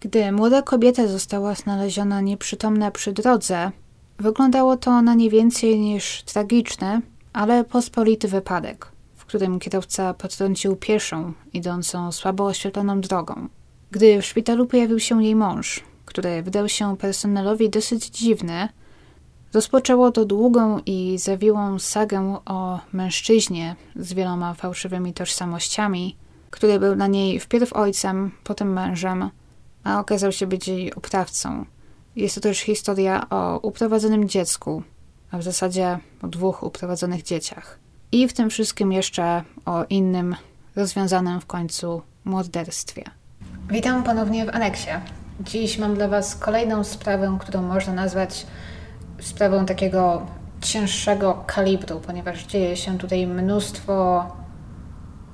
Gdy młoda kobieta została znaleziona nieprzytomna przy drodze, wyglądało to na nie więcej niż tragiczny, ale pospolity wypadek, w którym kierowca potrącił pieszą idącą słabo oświetloną drogą. Gdy w szpitalu pojawił się jej mąż, który wydał się personelowi dosyć dziwny, rozpoczęło to długą i zawiłą sagę o mężczyźnie z wieloma fałszywymi tożsamościami, który był dla niej wpierw ojcem, potem mężem, a okazał się być jej oprawcą. Jest to też historia o uprowadzonym dziecku, a w zasadzie o dwóch uprowadzonych dzieciach. I w tym wszystkim jeszcze o innym, rozwiązanym w końcu morderstwie. Witam ponownie w aneksie. Dziś mam dla Was kolejną sprawę, którą można nazwać sprawą takiego cięższego kalibru, ponieważ dzieje się tutaj mnóstwo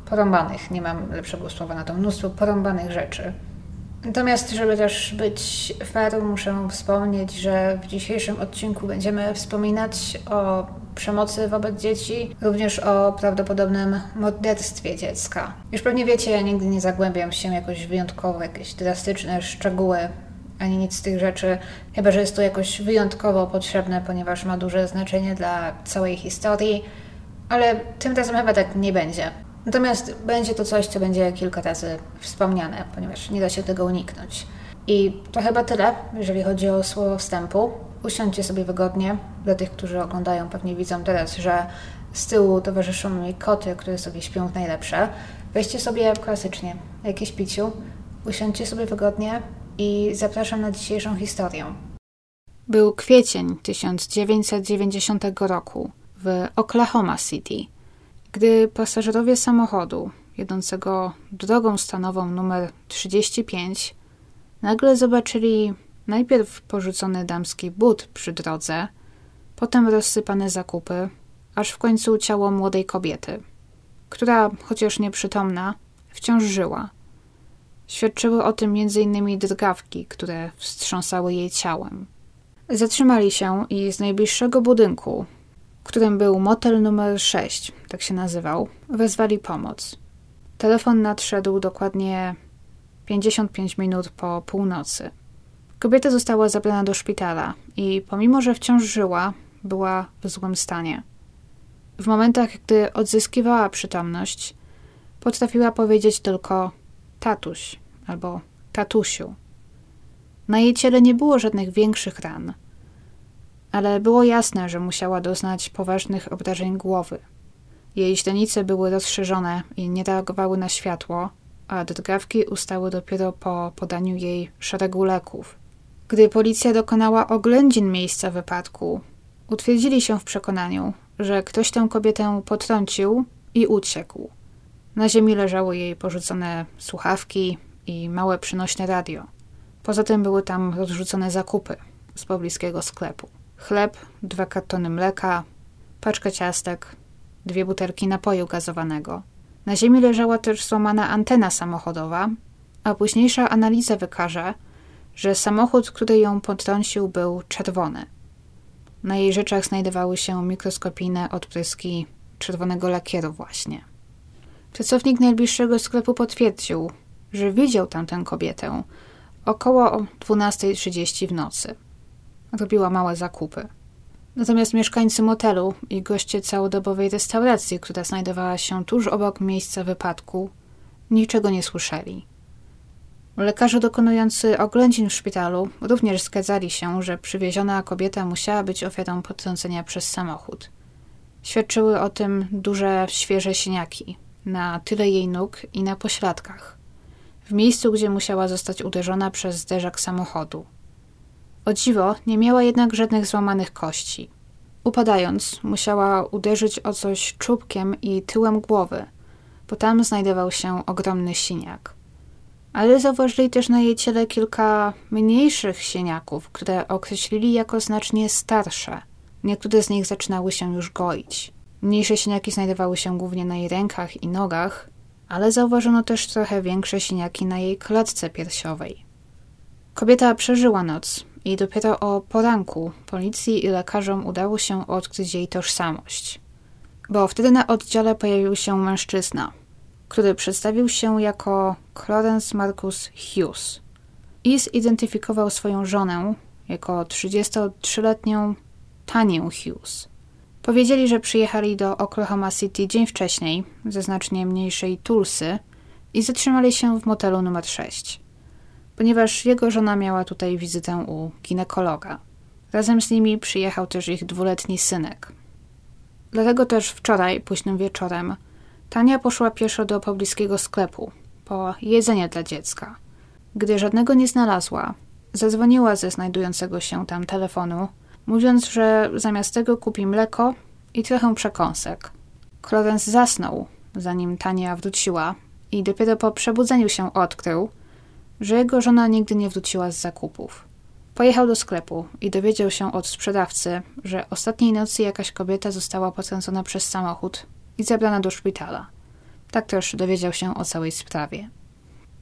porąbanych, nie mam lepszego słowa na to, mnóstwo porąbanych rzeczy. Natomiast, żeby też być fair, muszę wspomnieć, że w dzisiejszym odcinku będziemy wspominać o przemocy wobec dzieci, również o prawdopodobnym morderstwie dziecka. Już pewnie wiecie, ja nigdy nie zagłębiam się jakoś wyjątkowo, jakieś drastyczne szczegóły, ani nic z tych rzeczy, chyba że jest to jakoś wyjątkowo potrzebne, ponieważ ma duże znaczenie dla całej historii, ale tym razem chyba tak nie będzie. Natomiast będzie to coś, co będzie kilka razy wspomniane, ponieważ nie da się tego uniknąć. I to chyba tyle, jeżeli chodzi o słowo wstępu. Usiądźcie sobie wygodnie. Dla tych, którzy oglądają, pewnie widzą teraz, że z tyłu towarzyszą mi koty, które sobie śpią w najlepsze. Weźcie sobie klasycznie jakieś piciu, usiądźcie sobie wygodnie i zapraszam na dzisiejszą historię. Był kwiecień 1990 roku w Oklahoma City – gdy pasażerowie samochodu jadącego drogą stanową numer 35 nagle zobaczyli najpierw porzucony damski but przy drodze, potem rozsypane zakupy, aż w końcu ciało młodej kobiety, która, chociaż nieprzytomna, wciąż żyła. Świadczyły o tym m.in. drgawki, które wstrząsały jej ciałem. Zatrzymali się i z najbliższego budynku którym był motel numer 6, tak się nazywał, wezwali pomoc. Telefon nadszedł dokładnie 55 minut po północy. Kobieta została zabrana do szpitala i pomimo, że wciąż żyła, była w złym stanie. W momentach, gdy odzyskiwała przytomność, potrafiła powiedzieć tylko tatuś albo tatusiu. Na jej ciele nie było żadnych większych ran – ale było jasne, że musiała doznać poważnych obrażeń głowy. Jej źrenice były rozszerzone i nie reagowały na światło, a drgawki ustały dopiero po podaniu jej szeregu leków. Gdy policja dokonała oględzin miejsca wypadku, utwierdzili się w przekonaniu, że ktoś tę kobietę potrącił i uciekł. Na ziemi leżały jej porzucone słuchawki i małe przynośne radio. Poza tym były tam rozrzucone zakupy z pobliskiego sklepu chleb, dwa kartony mleka, paczka ciastek, dwie butelki napoju gazowanego. Na ziemi leżała też złamana antena samochodowa, a późniejsza analiza wykaże, że samochód, który ją potrącił, był czerwony. Na jej rzeczach znajdowały się mikroskopijne odpryski czerwonego lakieru właśnie. Pracownik najbliższego sklepu potwierdził, że widział tamtę kobietę około 12.30 w nocy robiła małe zakupy. Natomiast mieszkańcy motelu i goście całodobowej restauracji, która znajdowała się tuż obok miejsca wypadku, niczego nie słyszeli. Lekarze dokonujący oględzin w szpitalu również zgadzali się, że przywieziona kobieta musiała być ofiarą potrącenia przez samochód. Świadczyły o tym duże, świeże siniaki na tyle jej nóg i na pośladkach, w miejscu, gdzie musiała zostać uderzona przez zderzak samochodu. O dziwo, nie miała jednak żadnych złamanych kości. Upadając, musiała uderzyć o coś czubkiem i tyłem głowy, bo tam znajdował się ogromny siniak. Ale zauważyli też na jej ciele kilka mniejszych siniaków, które określili jako znacznie starsze. Niektóre z nich zaczynały się już goić. Mniejsze siniaki znajdowały się głównie na jej rękach i nogach, ale zauważono też trochę większe siniaki na jej klatce piersiowej. Kobieta przeżyła noc, i dopiero o poranku policji i lekarzom udało się odkryć jej tożsamość. Bo wtedy na oddziale pojawił się mężczyzna, który przedstawił się jako Clarence Marcus Hughes i zidentyfikował swoją żonę jako 33-letnią Tanię Hughes. Powiedzieli, że przyjechali do Oklahoma City dzień wcześniej, ze znacznie mniejszej Tulsy, i zatrzymali się w motelu numer 6, ponieważ jego żona miała tutaj wizytę u ginekologa. Razem z nimi przyjechał też ich dwuletni synek. Dlatego też wczoraj, późnym wieczorem, Tania poszła pieszo do pobliskiego sklepu po jedzenie dla dziecka. Gdy żadnego nie znalazła, zadzwoniła ze znajdującego się tam telefonu, mówiąc, że zamiast tego kupi mleko i trochę przekąsek. Clarence zasnął, zanim Tania wróciła i dopiero po przebudzeniu się odkrył, że jego żona nigdy nie wróciła z zakupów. Pojechał do sklepu i dowiedział się od sprzedawcy, że ostatniej nocy jakaś kobieta została potrącona przez samochód i zabrana do szpitala. Tak też dowiedział się o całej sprawie.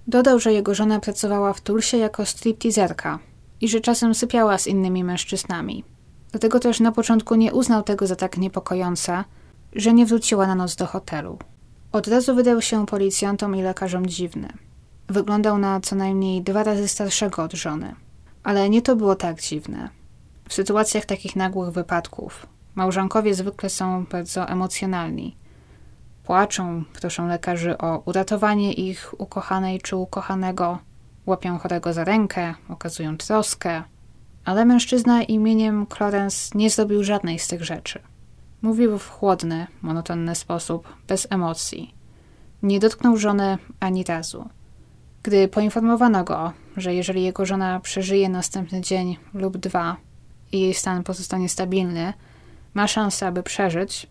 Dodał, że jego żona pracowała w Tulsie jako stripteaserka i że czasem sypiała z innymi mężczyznami. Dlatego też na początku nie uznał tego za tak niepokojące, że nie wróciła na noc do hotelu. Od razu wydał się policjantom i lekarzom dziwny. Wyglądał na co najmniej dwa razy starszego od żony. Ale nie to było tak dziwne. W sytuacjach takich nagłych wypadków małżonkowie zwykle są bardzo emocjonalni. Płaczą, proszą lekarzy o uratowanie ich ukochanej czy ukochanego, łapią chorego za rękę, okazują troskę. Ale mężczyzna imieniem Clarence nie zrobił żadnej z tych rzeczy. Mówił w chłodny, monotonny sposób, bez emocji. Nie dotknął żony ani razu. Gdy poinformowano go, że jeżeli jego żona przeżyje następny dzień lub dwa i jej stan pozostanie stabilny, ma szansę, aby przeżyć,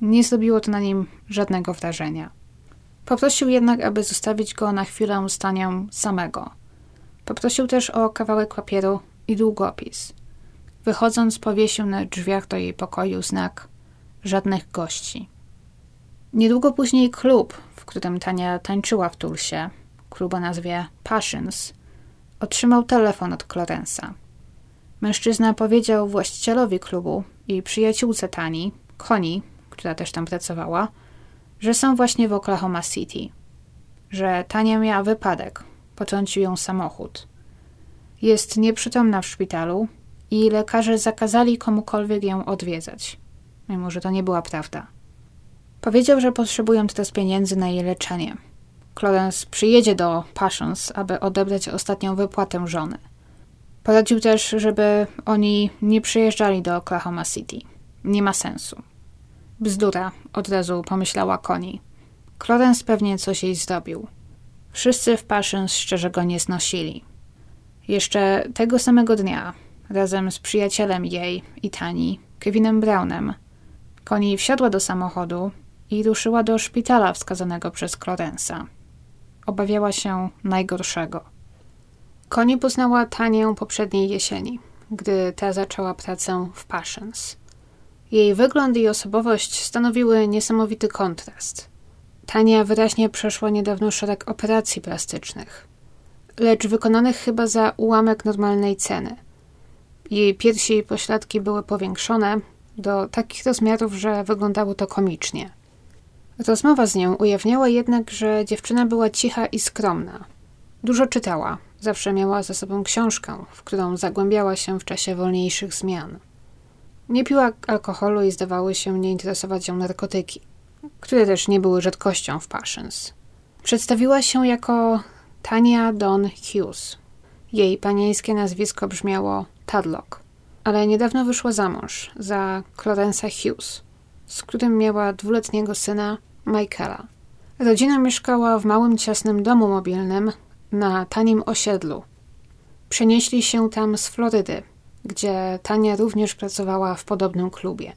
nie zrobiło to na nim żadnego wrażenia. Poprosił jednak, aby zostawić go na chwilę z Tanią samego. Poprosił też o kawałek papieru i długopis. Wychodząc, powiesił na drzwiach do jej pokoju znak żadnych gości. Niedługo później klub, w którym Tania tańczyła w Tulsie, klub o nazwie Passions, otrzymał telefon od Clarence'a. Mężczyzna powiedział właścicielowi klubu i przyjaciółce Tani, Connie, która też tam pracowała, że są właśnie w Oklahoma City, że Tania miała wypadek, potrącił ją samochód. Jest nieprzytomna w szpitalu i lekarze zakazali komukolwiek ją odwiedzać, mimo że to nie była prawda. Powiedział, że potrzebują teraz pieniędzy na jej leczenie. Clarence przyjedzie do Passions, aby odebrać ostatnią wypłatę żony. Poradził też, żeby oni nie przyjeżdżali do Oklahoma City. Nie ma sensu. Bzdura, od razu pomyślała Connie. Clarence pewnie coś jej zrobił. Wszyscy w Passions szczerze go nie znosili. Jeszcze tego samego dnia, razem z przyjacielem jej i Tani, Kevinem Brownem, Connie wsiadła do samochodu i ruszyła do szpitala wskazanego przez Clarence'a. Obawiała się najgorszego. Connie poznała Tanię poprzedniej jesieni, gdy ta zaczęła pracę w Passions. Jej wygląd i osobowość stanowiły niesamowity kontrast. Tania wyraźnie przeszła niedawno szereg operacji plastycznych, lecz wykonanych chyba za ułamek normalnej ceny. Jej piersi i pośladki były powiększone do takich rozmiarów, że wyglądało to komicznie. Rozmowa z nią ujawniała jednak, że dziewczyna była cicha i skromna. Dużo czytała, zawsze miała ze sobą książkę, w którą zagłębiała się w czasie wolniejszych zmian. Nie piła alkoholu i zdawały się nie interesować ją narkotyki, które też nie były rzadkością w Passions. Przedstawiła się jako Tania Don Hughes. Jej panieńskie nazwisko brzmiało Tadlock, ale niedawno wyszła za mąż za Clarence'a Hughes, z którym miała dwuletniego syna Michaela. Rodzina mieszkała w małym, ciasnym domu mobilnym na tanim osiedlu. Przenieśli się tam z Florydy, gdzie Tania również pracowała w podobnym klubie.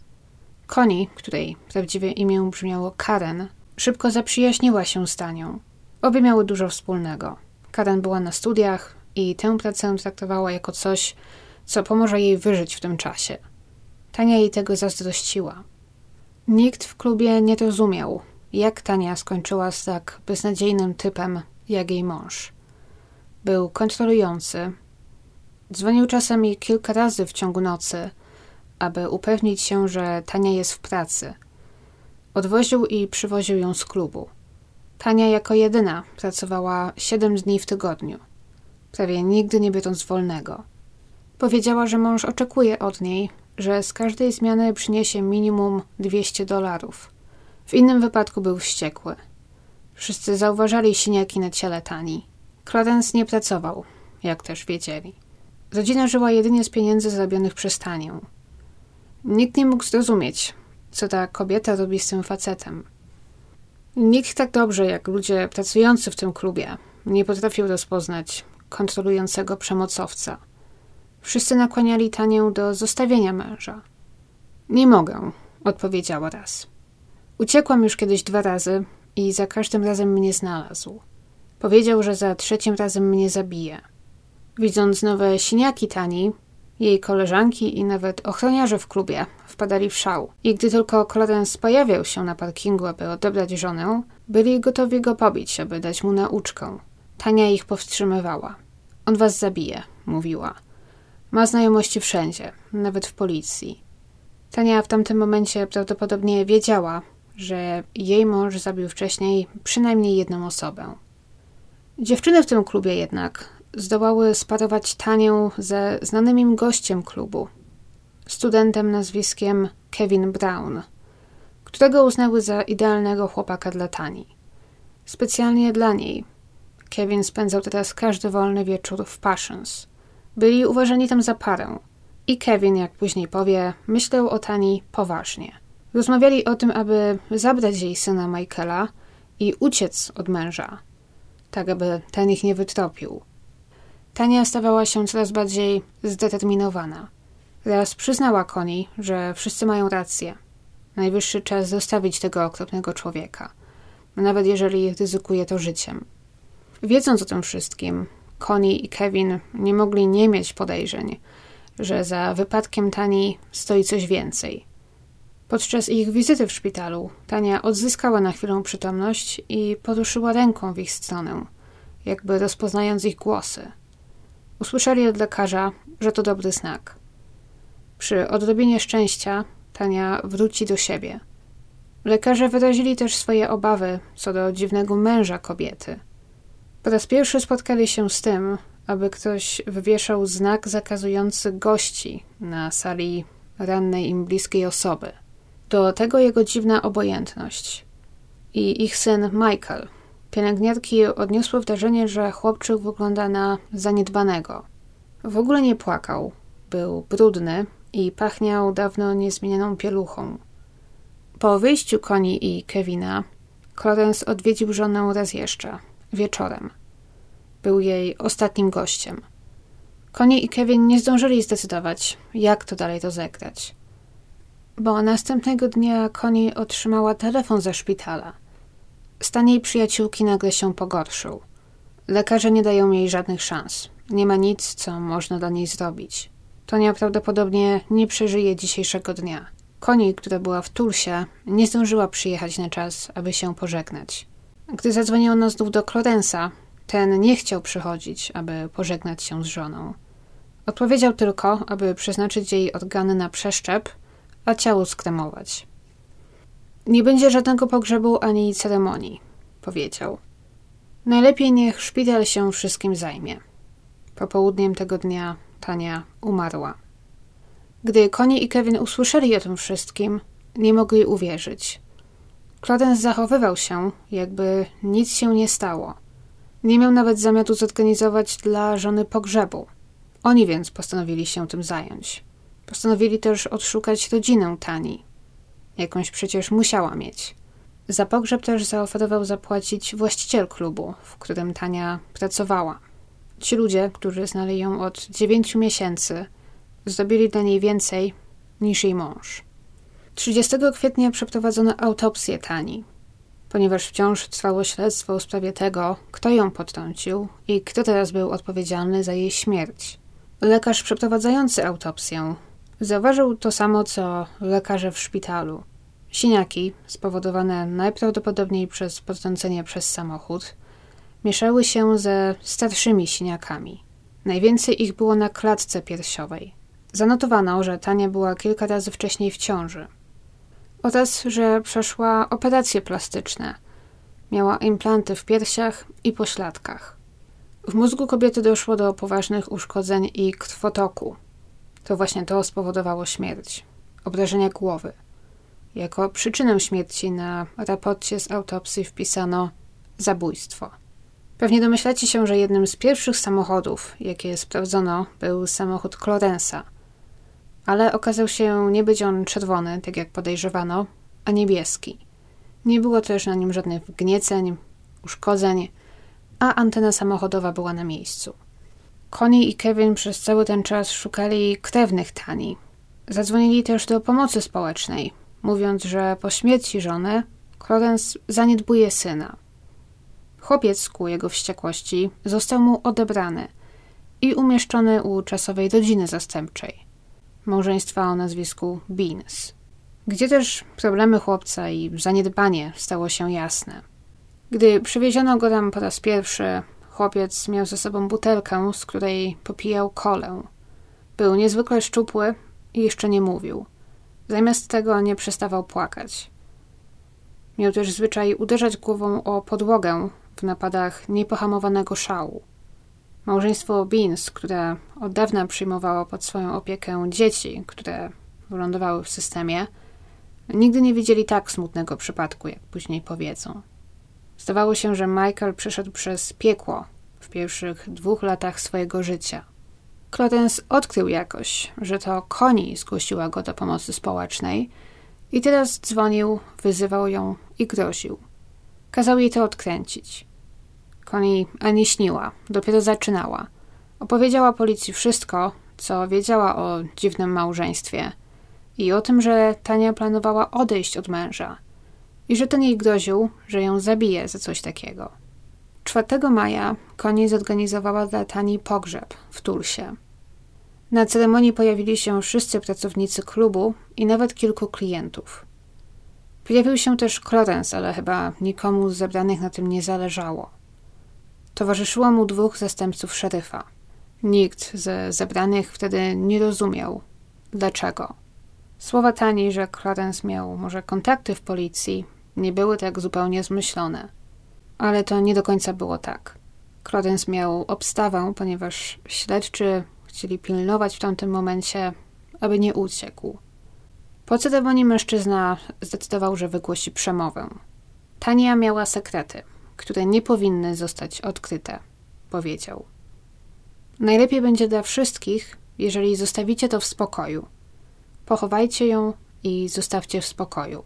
Connie, której prawdziwe imię brzmiało Karen, szybko zaprzyjaźniła się z Tanią. Obie miały dużo wspólnego. Karen była na studiach i tę pracę traktowała jako coś, co pomoże jej wyżyć w tym czasie. Tania jej tego zazdrościła. Nikt w klubie nie rozumiał, jak Tania skończyła z tak beznadziejnym typem jak jej mąż. Był kontrolujący. Dzwonił czasami kilka razy w ciągu nocy, aby upewnić się, że Tania jest w pracy. Odwoził i przywoził ją z klubu. Tania jako jedyna pracowała siedem dni w tygodniu. prawie nigdy nie biorąc wolnego. Powiedziała, że mąż oczekuje od niej, że z każdej zmiany przyniesie minimum 200 dolarów. W innym wypadku był wściekły. Wszyscy zauważali siniaki na ciele Tani. Clarence nie pracował, jak też wiedzieli. Rodzina żyła jedynie z pieniędzy zarobionych przez Tanię. Nikt nie mógł zrozumieć, co ta kobieta robi z tym facetem. Nikt tak dobrze jak ludzie pracujący w tym klubie nie potrafił rozpoznać kontrolującego przemocowca. Wszyscy nakłaniali Tanię do zostawienia męża. Nie mogę, odpowiedziała raz. Uciekłam już kiedyś dwa razy i za każdym razem mnie znalazł. Powiedział, że za trzecim razem mnie zabije. Widząc nowe siniaki Tani, jej koleżanki i nawet ochroniarze w klubie wpadali w szał. I gdy tylko Clarence pojawiał się na parkingu, aby odebrać żonę, byli gotowi go pobić, aby dać mu nauczkę. Tania ich powstrzymywała. On was zabije, mówiła. Ma znajomości wszędzie, nawet w policji. Tania w tamtym momencie prawdopodobnie wiedziała, że jej mąż zabił wcześniej przynajmniej jedną osobę. Dziewczyny w tym klubie jednak zdołały sparować Tanię ze znanym im gościem klubu, studentem nazwiskiem Kevin Brown, którego uznały za idealnego chłopaka dla Tani. Specjalnie dla niej. Kevin spędzał teraz każdy wolny wieczór w Passions. Byli uważani tam za parę. I Kevin, jak później powie, myślał o Tani poważnie. Rozmawiali o tym, aby zabrać jej syna Michaela i uciec od męża, tak aby ten ich nie wytropił. Tania stawała się coraz bardziej zdeterminowana. Raz przyznała Koni, że wszyscy mają rację. Najwyższy czas zostawić tego okropnego człowieka, nawet jeżeli ryzykuje to życiem. Wiedząc o tym wszystkim, Connie i Kevin nie mogli nie mieć podejrzeń, że za wypadkiem Tani stoi coś więcej. Podczas ich wizyty w szpitalu Tania odzyskała na chwilę przytomność i poruszyła ręką w ich stronę, jakby rozpoznając ich głosy. Usłyszeli od lekarza, że to dobry znak. Przy odrobinie szczęścia Tania wróci do siebie. Lekarze wyrazili też swoje obawy co do dziwnego męża kobiety. Po raz pierwszy spotkali się z tym, aby ktoś wywieszał znak zakazujący gości na sali rannej im bliskiej osoby. Do tego jego dziwna obojętność. I ich syn Michael, Pielęgniarki odniosły wrażenie, że chłopczyk wygląda na zaniedbanego. W ogóle nie płakał. Był brudny i pachniał dawno niezmienioną pieluchą. Po wyjściu Koni i Kevina, Clarence odwiedził żonę raz jeszcze, wieczorem. Był jej ostatnim gościem. Koni i Kevin nie zdążyli zdecydować, jak to dalej rozegrać. Bo następnego dnia Koni otrzymała telefon ze szpitala – Stan jej przyjaciółki nagle się pogorszył. Lekarze nie dają jej żadnych szans. Nie ma nic, co można dla niej zrobić. Tonia prawdopodobnie nie przeżyje dzisiejszego dnia. Koni, która była w Tulsie, nie zdążyła przyjechać na czas, aby się pożegnać. Gdy zadzwoniono znów do Klorensa, ten nie chciał przychodzić, aby pożegnać się z żoną. Odpowiedział tylko, aby przeznaczyć jej organy na przeszczep, a ciało skremować. Nie będzie żadnego pogrzebu ani ceremonii, powiedział. Najlepiej niech szpital się wszystkim zajmie. Popołudniem tego dnia Tania umarła. Gdy Connie i Kevin usłyszeli o tym wszystkim, nie mogli uwierzyć. Clarence zachowywał się, jakby nic się nie stało. Nie miał nawet zamiaru zorganizować dla żony pogrzebu. Oni więc postanowili się tym zająć. Postanowili też odszukać rodzinę Tani. Jakąś przecież musiała mieć. Za pogrzeb też zaoferował zapłacić właściciel klubu, w którym Tania pracowała. Ci ludzie, którzy znali ją od dziewięciu miesięcy, zdobili dla niej więcej niż jej mąż. 30 kwietnia przeprowadzono autopsję Tani, ponieważ wciąż trwało śledztwo w sprawie tego, kto ją potrącił i kto teraz był odpowiedzialny za jej śmierć. Lekarz przeprowadzający autopsję Zauważył to samo, co lekarze w szpitalu. Siniaki, spowodowane najprawdopodobniej przez potrącenie przez samochód, mieszały się ze starszymi siniakami. Najwięcej ich było na klatce piersiowej. Zanotowano, że Tania była kilka razy wcześniej w ciąży. Oraz, że przeszła operacje plastyczne. Miała implanty w piersiach i pośladkach. W mózgu kobiety doszło do poważnych uszkodzeń i krwotoku. To właśnie to spowodowało śmierć. Obrażenia głowy. Jako przyczynę śmierci na raporcie z autopsji wpisano zabójstwo. Pewnie domyślacie się, że jednym z pierwszych samochodów, jakie sprawdzono, był samochód Clarence'a. Ale okazał się nie być on czerwony, tak jak podejrzewano, a niebieski. Nie było też na nim żadnych wgnieceń, uszkodzeń, a antena samochodowa była na miejscu. Connie i Kevin przez cały ten czas szukali krewnych Tani. Zadzwonili też do pomocy społecznej, mówiąc, że po śmierci żony Clarence zaniedbuje syna. Chłopiec ku jego wściekłości został mu odebrany i umieszczony u czasowej rodziny zastępczej, małżeństwa o nazwisku Beans, gdzie też problemy chłopca i zaniedbanie stało się jasne. Gdy przywieziono go tam po raz pierwszy, chłopiec miał ze sobą butelkę, z której popijał kolę. Był niezwykle szczupły i jeszcze nie mówił. Zamiast tego nie przestawał płakać. Miał też zwyczaj uderzać głową o podłogę w napadach niepohamowanego szału. Małżeństwo Beans, które od dawna przyjmowało pod swoją opiekę dzieci, które wylądowały w systemie, nigdy nie widzieli tak smutnego przypadku, jak później powiedzą. Zdawało się, że Michael przeszedł przez piekło w pierwszych dwóch latach swojego życia. Clarence odkrył jakoś, że to Connie zgłosiła go do pomocy społecznej i teraz dzwonił, wyzywał ją i groził. Kazał jej to odkręcić. Connie ani śniła, dopiero zaczynała. Opowiedziała policji wszystko, co wiedziała o dziwnym małżeństwie i o tym, że Tania planowała odejść od męża i że ten jej groził, że ją zabije za coś takiego. 4 maja Connie zorganizowała dla Tani pogrzeb w Tulsie. Na ceremonii pojawili się wszyscy pracownicy klubu i nawet kilku klientów. Pojawił się też Clarence, ale chyba nikomu z zebranych na tym nie zależało. Towarzyszyło mu dwóch zastępców szeryfa. Nikt ze zebranych wtedy nie rozumiał, dlaczego. Słowa Tani, że Clarence miał może kontakty w policji, nie były tak zupełnie zmyślone. Ale to nie do końca było tak. Clarence miał obstawę, ponieważ śledczy chcieli pilnować w tamtym momencie, aby nie uciekł. Po ceremonii mężczyzna zdecydował, że wygłosi przemowę. Tania miała sekrety, które nie powinny zostać odkryte, powiedział. Najlepiej będzie dla wszystkich, jeżeli zostawicie to w spokoju. Pochowajcie ją i zostawcie w spokoju.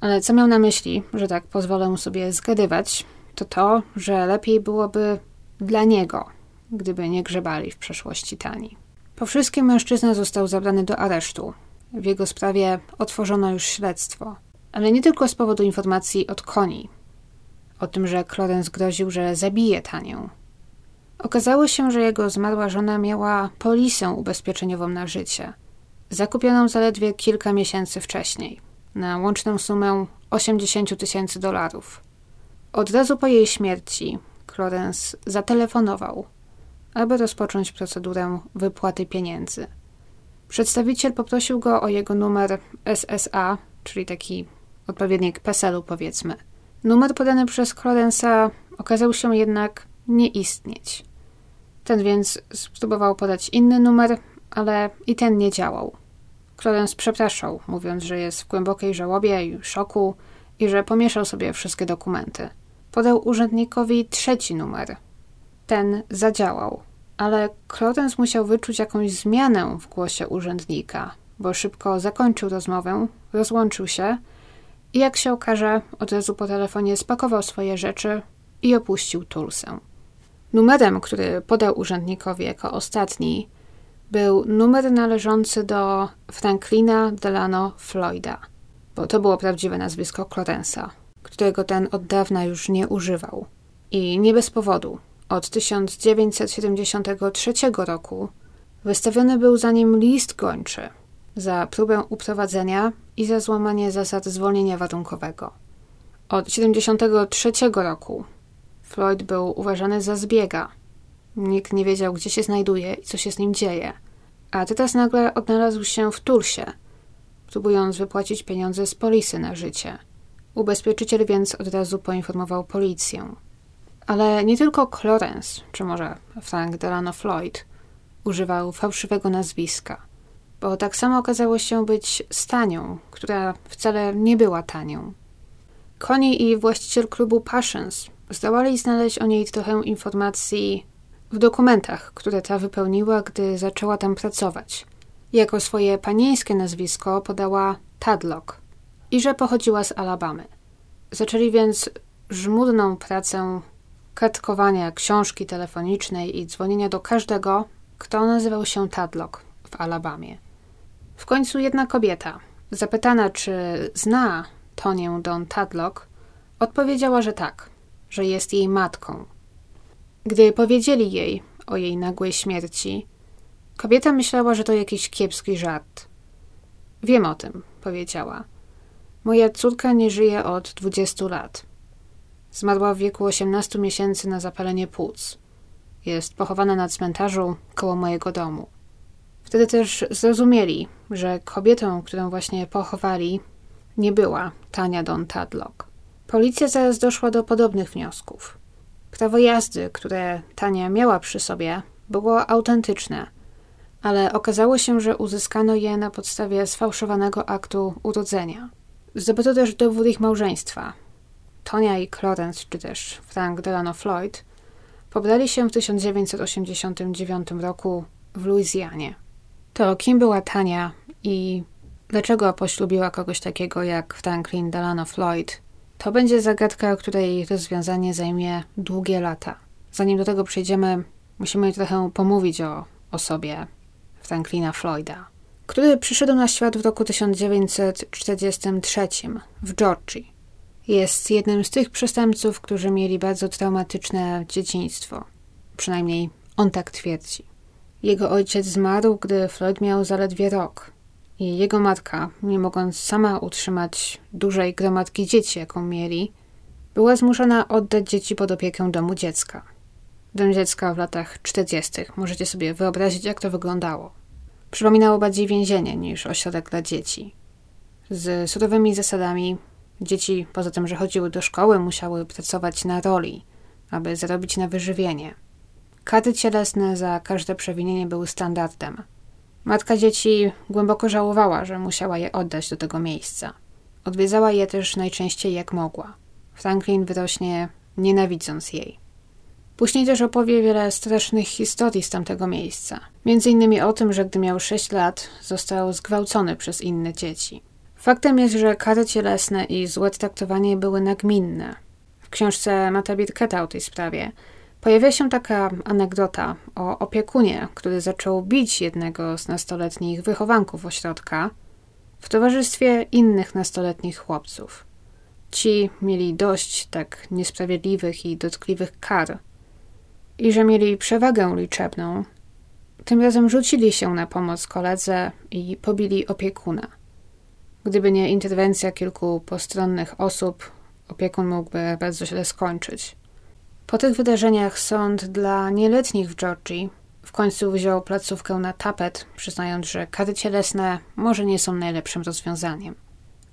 Ale co miał na myśli, że tak pozwolę sobie zgadywać, to to, że lepiej byłoby dla niego, gdyby nie grzebali w przeszłości Tani. Po wszystkim mężczyzna został zabrany do aresztu. W jego sprawie otworzono już śledztwo. Ale nie tylko z powodu informacji od koni. O tym, że Clarence groził, że zabije Tanię. Okazało się, że jego zmarła żona miała polisę ubezpieczeniową na życie, zakupioną zaledwie kilka miesięcy wcześniej, na łączną sumę 80 tysięcy dolarów. Od razu po jej śmierci Clarence zatelefonował aby rozpocząć procedurę wypłaty pieniędzy. Przedstawiciel poprosił go o jego numer SSA, czyli taki odpowiednik PESEL-u powiedzmy. Numer podany przez Clarence'a okazał się jednak nie istnieć. Ten więc spróbował podać inny numer, ale i ten nie działał. Clarence przepraszał, mówiąc, że jest w głębokiej żałobie i szoku i że pomieszał sobie wszystkie dokumenty. Podał urzędnikowi trzeci numer, ten zadziałał, ale Clarence musiał wyczuć jakąś zmianę w głosie urzędnika, bo szybko zakończył rozmowę, rozłączył się i jak się okaże, od razu po telefonie spakował swoje rzeczy i opuścił Tulsę. Numerem, który podał urzędnikowi jako ostatni, był numer należący do Franklina Delano Floyda, bo to było prawdziwe nazwisko Clarence'a, którego ten od dawna już nie używał. I nie bez powodu. Od 1973 roku wystawiony był za nim list gończy za próbę uprowadzenia i za złamanie zasad zwolnienia warunkowego. Od 1973 roku Floyd był uważany za zbiega. Nikt nie wiedział, gdzie się znajduje i co się z nim dzieje. A teraz nagle odnalazł się w Tulsie, próbując wypłacić pieniądze z polisy na życie. Ubezpieczyciel więc od razu poinformował policję Ale nie tylko Clarence, czy może Frank Delano Floyd, używał fałszywego nazwiska, bo tak samo okazało się być Stanią, która wcale nie była tanią. Connie i właściciel klubu Passions zdołali znaleźć o niej trochę informacji w dokumentach, które ta wypełniła, gdy zaczęła tam pracować. Jako swoje panieńskie nazwisko podała Tadlock i że pochodziła z Alabamy. Zaczęli więc żmudną pracę kartkowania książki telefonicznej i dzwonienia do każdego, kto nazywał się Tadlock w Alabamie. W końcu jedna kobieta, zapytana czy zna Tonię Don Tadlock, odpowiedziała, że tak, że jest jej matką. Gdy powiedzieli jej o jej nagłej śmierci, kobieta myślała, że to jakiś kiepski żart. Wiem o tym, powiedziała. Moja córka nie żyje od 20 lat. Zmarła w wieku 18 miesięcy na zapalenie płuc. Jest pochowana na cmentarzu koło mojego domu. Wtedy też zrozumieli, że kobietą, którą właśnie pochowali, nie była Tania Don Tadlock. Policja zaraz doszła do podobnych wniosków. Prawo jazdy, które Tania miała przy sobie, było autentyczne, ale okazało się, że uzyskano je na podstawie sfałszowanego aktu urodzenia. Zdobyto też dowód ich małżeństwa. Tonia i Clarence, czy też Frank Delano Floyd, pobrali się w 1989 roku w Luizjanie. To kim była Tania i dlaczego poślubiła kogoś takiego jak Franklin Delano Floyd, to będzie zagadka, której rozwiązanie zajmie długie lata. Zanim do tego przejdziemy, musimy trochę pomówić o osobie Franklina Floyda, który przyszedł na świat w roku 1943 w Georgii. Jest jednym z tych przestępców, którzy mieli bardzo traumatyczne dzieciństwo. Przynajmniej on tak twierdzi. Jego ojciec zmarł, gdy Floyd miał zaledwie rok i jego matka, nie mogąc sama utrzymać dużej gromadki dzieci, jaką mieli, była zmuszona oddać dzieci pod opiekę domu dziecka. Dom dziecka w latach 40. Możecie sobie wyobrazić, jak to wyglądało. Przypominało bardziej więzienie niż ośrodek dla dzieci. Z surowymi zasadami dzieci, poza tym, że chodziły do szkoły, musiały pracować na roli, aby zarobić na wyżywienie. Kary cielesne za każde przewinienie były standardem – Matka dzieci głęboko żałowała, że musiała je oddać do tego miejsca. Odwiedzała je też najczęściej jak mogła. Franklin wyrośnie nienawidząc jej. Później też opowie wiele strasznych historii z tamtego miejsca. Między innymi o tym, że gdy miał 6 lat, został zgwałcony przez inne dzieci. Faktem jest, że kary cielesne i złe traktowanie były nagminne. W książce Mata Birketa o tej sprawie Pojawia się taka anegdota o opiekunie, który zaczął bić jednego z nastoletnich wychowanków ośrodka w towarzystwie innych nastoletnich chłopców. Ci mieli dość tak niesprawiedliwych i dotkliwych kar i że mieli przewagę liczebną. Tym razem rzucili się na pomoc koledze i pobili opiekuna. Gdyby nie interwencja kilku postronnych osób, opiekun mógłby bardzo źle skończyć. Po tych wydarzeniach sąd dla nieletnich w Georgii w końcu wziął placówkę na tapet, przyznając, że kary cielesne może nie są najlepszym rozwiązaniem.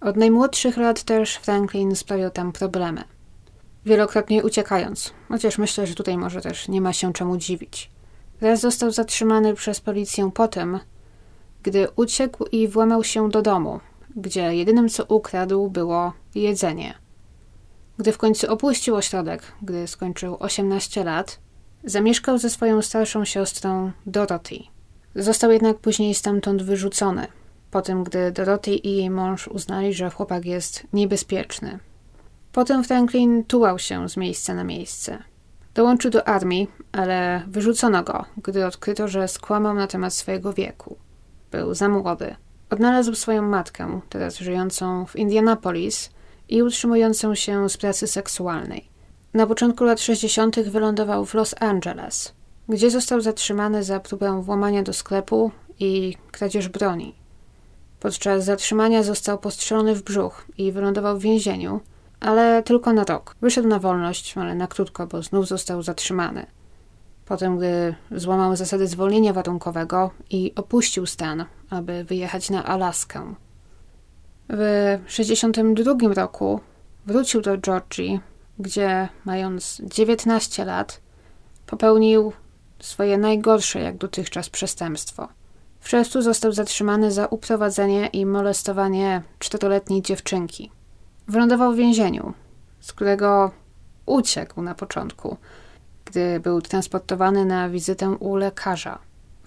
Od najmłodszych lat też Franklin sprawiał tam problemy. Wielokrotnie uciekając, chociaż myślę, że tutaj może też nie ma się czemu dziwić. Raz został zatrzymany przez policję potem, gdy uciekł i włamał się do domu, gdzie jedynym co ukradł było jedzenie – gdy w końcu opuścił ośrodek, gdy skończył 18 lat, zamieszkał ze swoją starszą siostrą Dorothy. Został jednak później stamtąd wyrzucony, po tym gdy Dorothy i jej mąż uznali, że chłopak jest niebezpieczny. Potem Franklin tułał się z miejsca na miejsce. Dołączył do armii, ale wyrzucono go, gdy odkryto, że skłamał na temat swojego wieku. Był za młody. Odnalazł swoją matkę, teraz żyjącą w Indianapolis, i utrzymującą się z pracy seksualnej. Na początku lat 60. wylądował w Los Angeles, gdzie został zatrzymany za próbę włamania do sklepu i kradzież broni. Podczas zatrzymania został postrzelony w brzuch i wylądował w więzieniu, ale tylko na rok. Wyszedł na wolność, ale na krótko, bo znów został zatrzymany. Potem, gdy złamał zasady zwolnienia warunkowego i opuścił stan, aby wyjechać na Alaskę. W 1962 roku wrócił do Georgii, gdzie mając 19 lat popełnił swoje najgorsze jak dotychczas przestępstwo. W czerwcu został zatrzymany za uprowadzenie i molestowanie czteroletniej dziewczynki. Wylądował w więzieniu, z którego uciekł na początku, gdy był transportowany na wizytę u lekarza.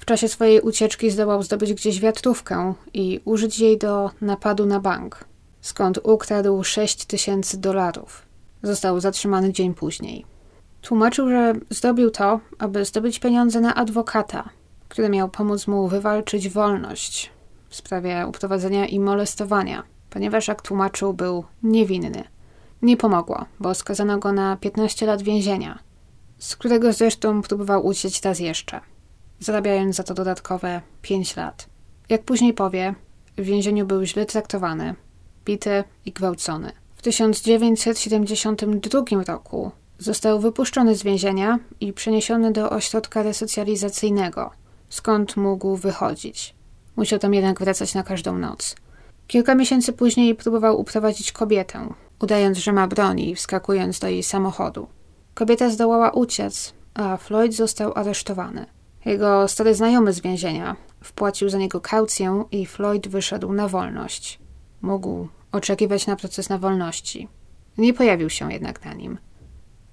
W czasie swojej ucieczki zdołał zdobyć gdzieś wiatrówkę i użyć jej do napadu na bank, skąd ukradł 6 tysięcy dolarów. Został zatrzymany dzień później. Tłumaczył, że zrobił to, aby zdobyć pieniądze na adwokata, który miał pomóc mu wywalczyć wolność w sprawie uprowadzenia i molestowania, ponieważ, jak tłumaczył, był niewinny. Nie pomogło, bo skazano go na 15 lat więzienia, z którego zresztą próbował uciec raz jeszcze, zarabiając za to dodatkowe 5 lat. Jak później powie, w więzieniu był źle traktowany, bity i gwałcony. W 1972 roku został wypuszczony z więzienia i przeniesiony do ośrodka resocjalizacyjnego, skąd mógł wychodzić. Musiał tam jednak wracać na każdą noc. Kilka miesięcy później próbował uprowadzić kobietę, udając, że ma broni i wskakując do jej samochodu. Kobieta zdołała uciec, a Floyd został aresztowany. Jego stary znajomy z więzienia wpłacił za niego kaucję i Floyd wyszedł na wolność. Mógł oczekiwać na proces na wolności. Nie pojawił się jednak na nim.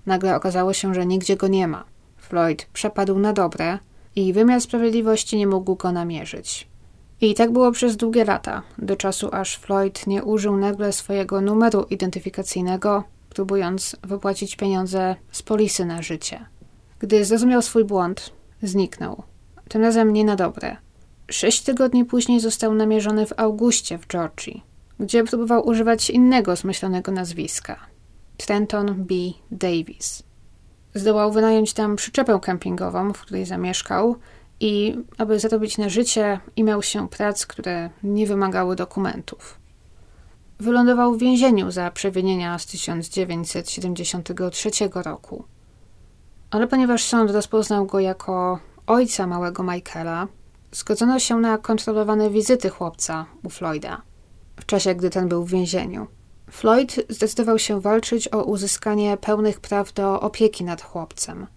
Nagle okazało się, że nigdzie go nie ma. Floyd przepadł na dobre i wymiar sprawiedliwości nie mógł go namierzyć. I tak było przez długie lata, do czasu aż Floyd nie użył nagle swojego numeru identyfikacyjnego, próbując wypłacić pieniądze z polisy na życie. Gdy zrozumiał swój błąd, zniknął. Tym razem nie na dobre. Sześć tygodni później został namierzony w Augustie w Georgii, gdzie próbował używać innego zmyślonego nazwiska Trenton B. Davis. Zdołał wynająć tam przyczepę kempingową, w której zamieszkał, i aby zarobić na życie, imał się prac, które nie wymagały dokumentów. Wylądował w więzieniu za przewinienia z 1973 roku. Ale ponieważ sąd rozpoznał go jako ojca małego Michaela, zgodzono się na kontrolowane wizyty chłopca u Floyda w czasie, gdy ten był w więzieniu. Floyd zdecydował się walczyć o uzyskanie pełnych praw do opieki nad chłopcem.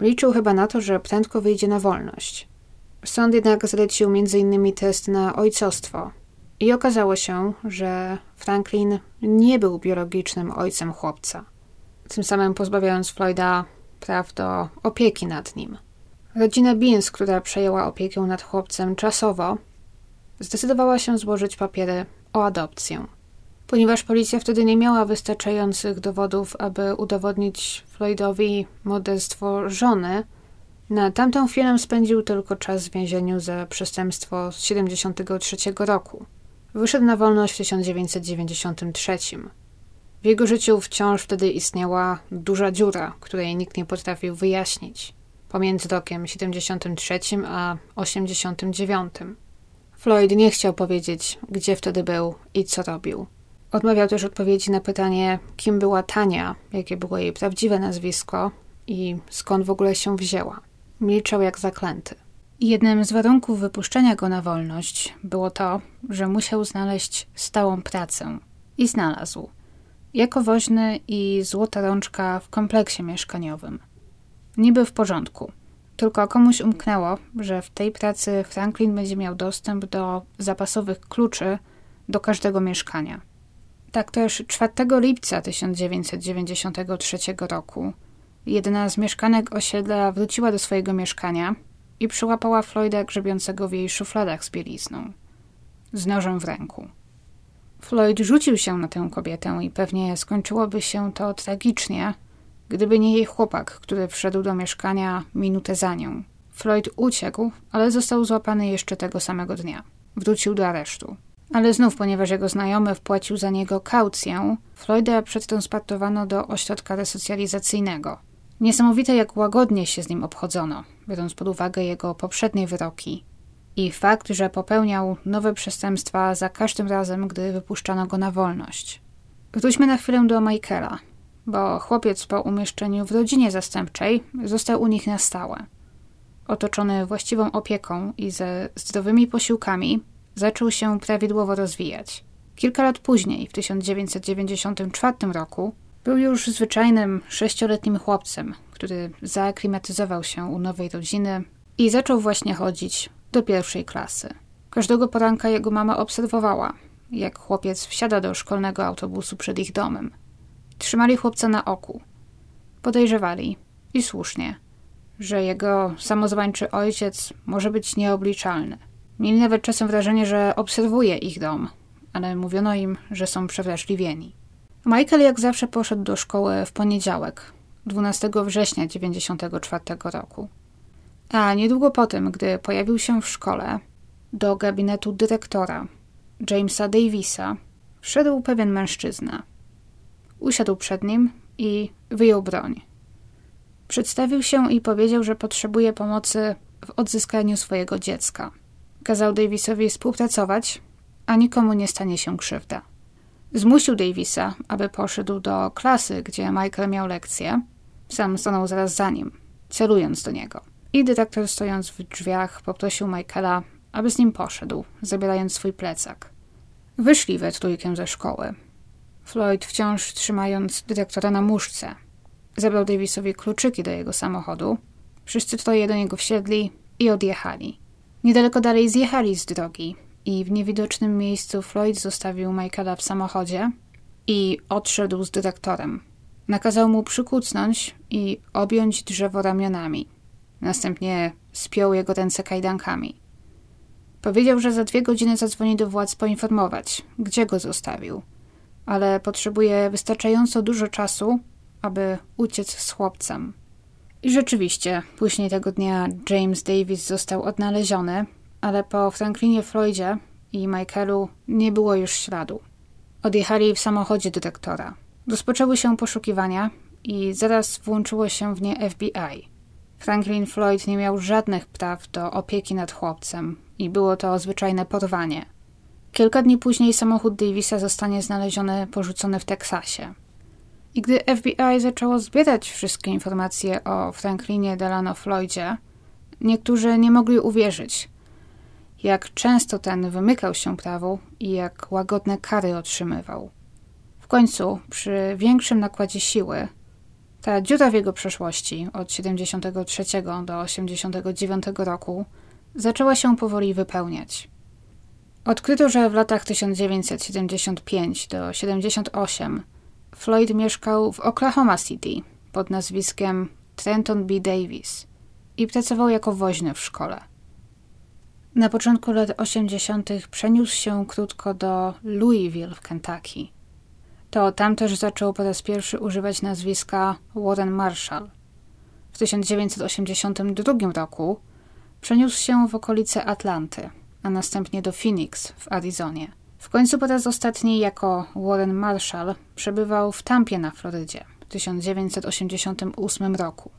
Liczył chyba na to, że prędko wyjdzie na wolność. Sąd jednak zlecił m.in. test na ojcostwo. I okazało się, że Franklin nie był biologicznym ojcem chłopca, tym samym pozbawiając Floyda praw do opieki nad nim. Rodzina Beans, która przejęła opiekę nad chłopcem czasowo, zdecydowała się złożyć papiery o adopcję. Ponieważ policja wtedy nie miała wystarczających dowodów, aby udowodnić Floydowi morderstwo żony, na tamtą chwilę spędził tylko czas w więzieniu za przestępstwo z 73 roku. Wyszedł na wolność w 1993. W jego życiu wciąż wtedy istniała duża dziura, której nikt nie potrafił wyjaśnić, pomiędzy rokiem 73 a 89. Floyd nie chciał powiedzieć, gdzie wtedy był i co robił. Odmawiał też odpowiedzi na pytanie, kim była Tania, jakie było jej prawdziwe nazwisko i skąd w ogóle się wzięła. Milczał jak zaklęty. Jednym z warunków wypuszczenia go na wolność było to, że musiał znaleźć stałą pracę. I znalazł. Jako woźny i złota rączka w kompleksie mieszkaniowym. Niby w porządku. Tylko komuś umknęło, że w tej pracy Franklin będzie miał dostęp do zapasowych kluczy do każdego mieszkania. Tak też 4 lipca 1993 roku jedna z mieszkanek osiedla wróciła do swojego mieszkania i przyłapała Floyda grzebiącego w jej szufladach z bielizną, z nożem w ręku. Floyd rzucił się na tę kobietę i pewnie skończyłoby się to tragicznie, gdyby nie jej chłopak, który wszedł do mieszkania minutę za nią. Floyd uciekł, ale został złapany jeszcze tego samego dnia. Wrócił do aresztu. Ale znów, ponieważ jego znajomy wpłacił za niego kaucję, Floyda przetransportowano do ośrodka resocjalizacyjnego. Niesamowite, jak łagodnie się z nim obchodzono, biorąc pod uwagę jego poprzednie wyroki i fakt, że popełniał nowe przestępstwa za każdym razem, gdy wypuszczano go na wolność. Wróćmy na chwilę do Michaela, bo chłopiec po umieszczeniu w rodzinie zastępczej został u nich na stałe. Otoczony właściwą opieką i ze zdrowymi posiłkami, zaczął się prawidłowo rozwijać. Kilka lat później, w 1994 roku, Był już zwyczajnym sześcioletnim chłopcem, który zaaklimatyzował się u nowej rodziny i zaczął właśnie chodzić do pierwszej klasy. Każdego poranka jego mama obserwowała, jak chłopiec wsiada do szkolnego autobusu przed ich domem. Trzymali chłopca na oku. Podejrzewali, i słusznie, że jego samozwańczy ojciec może być nieobliczalny. Mieli nawet czasem wrażenie, że obserwuje ich dom, ale mówiono im, że są przewrażliwieni. Michael jak zawsze poszedł do szkoły w poniedziałek, 12 września 1994 roku. A niedługo po tym, gdy pojawił się w szkole, do gabinetu dyrektora, Jamesa Davisa, wszedł pewien mężczyzna. Usiadł przed nim i wyjął broń. Przedstawił się i powiedział, że potrzebuje pomocy w odzyskaniu swojego dziecka. Kazał Davisowi współpracować, a nikomu nie stanie się krzywda. Zmusił Davisa, aby poszedł do klasy, gdzie Michael miał lekcję. Sam stanął zaraz za nim, celując do niego. I dyrektor, stojąc w drzwiach, poprosił Michaela, aby z nim poszedł, zabierając swój plecak. Wyszli we trójkę ze szkoły. Floyd wciąż trzymając dyrektora na muszce. Zabrał Davisowi kluczyki do jego samochodu. Wszyscy troje do niego wsiedli i odjechali. Niedaleko dalej zjechali z drogi i w niewidocznym miejscu Floyd zostawił Michaela w samochodzie i odszedł z dyrektorem. Nakazał mu przykucnąć i objąć drzewo ramionami. Następnie spiął jego ręce kajdankami. Powiedział, że za dwie godziny zadzwoni do władz poinformować, gdzie go zostawił, ale potrzebuje wystarczająco dużo czasu, aby uciec z chłopcem. I rzeczywiście, później tego dnia James Davis został odnaleziony, ale po Franklinie Floydzie i Michaelu nie było już śladu. Odjechali w samochodzie dyrektora. Rozpoczęły się poszukiwania i zaraz włączyło się w nie FBI. Franklin Floyd nie miał żadnych praw do opieki nad chłopcem i było to zwyczajne porwanie. Kilka dni później samochód Davisa zostanie znaleziony porzucony w Teksasie. I gdy FBI zaczęło zbierać wszystkie informacje o Franklinie Delano Floydzie, niektórzy nie mogli uwierzyć, jak często ten wymykał się prawu i jak łagodne kary otrzymywał. W końcu, przy większym nakładzie siły, ta dziura w jego przeszłości od 73 do 89 roku zaczęła się powoli wypełniać. Odkryto, że w latach 1975 do 78 Floyd mieszkał w Oklahoma City pod nazwiskiem Trenton B. Davis i pracował jako woźny w szkole. Na początku lat 80. przeniósł się krótko do Louisville w Kentucky. To tam też zaczął po raz pierwszy używać nazwiska Warren Marshall. W 1982 roku przeniósł się w okolice Atlanty, a następnie do Phoenix w Arizonie. W końcu po raz ostatni jako Warren Marshall przebywał w Tampie na Florydzie w 1988 roku.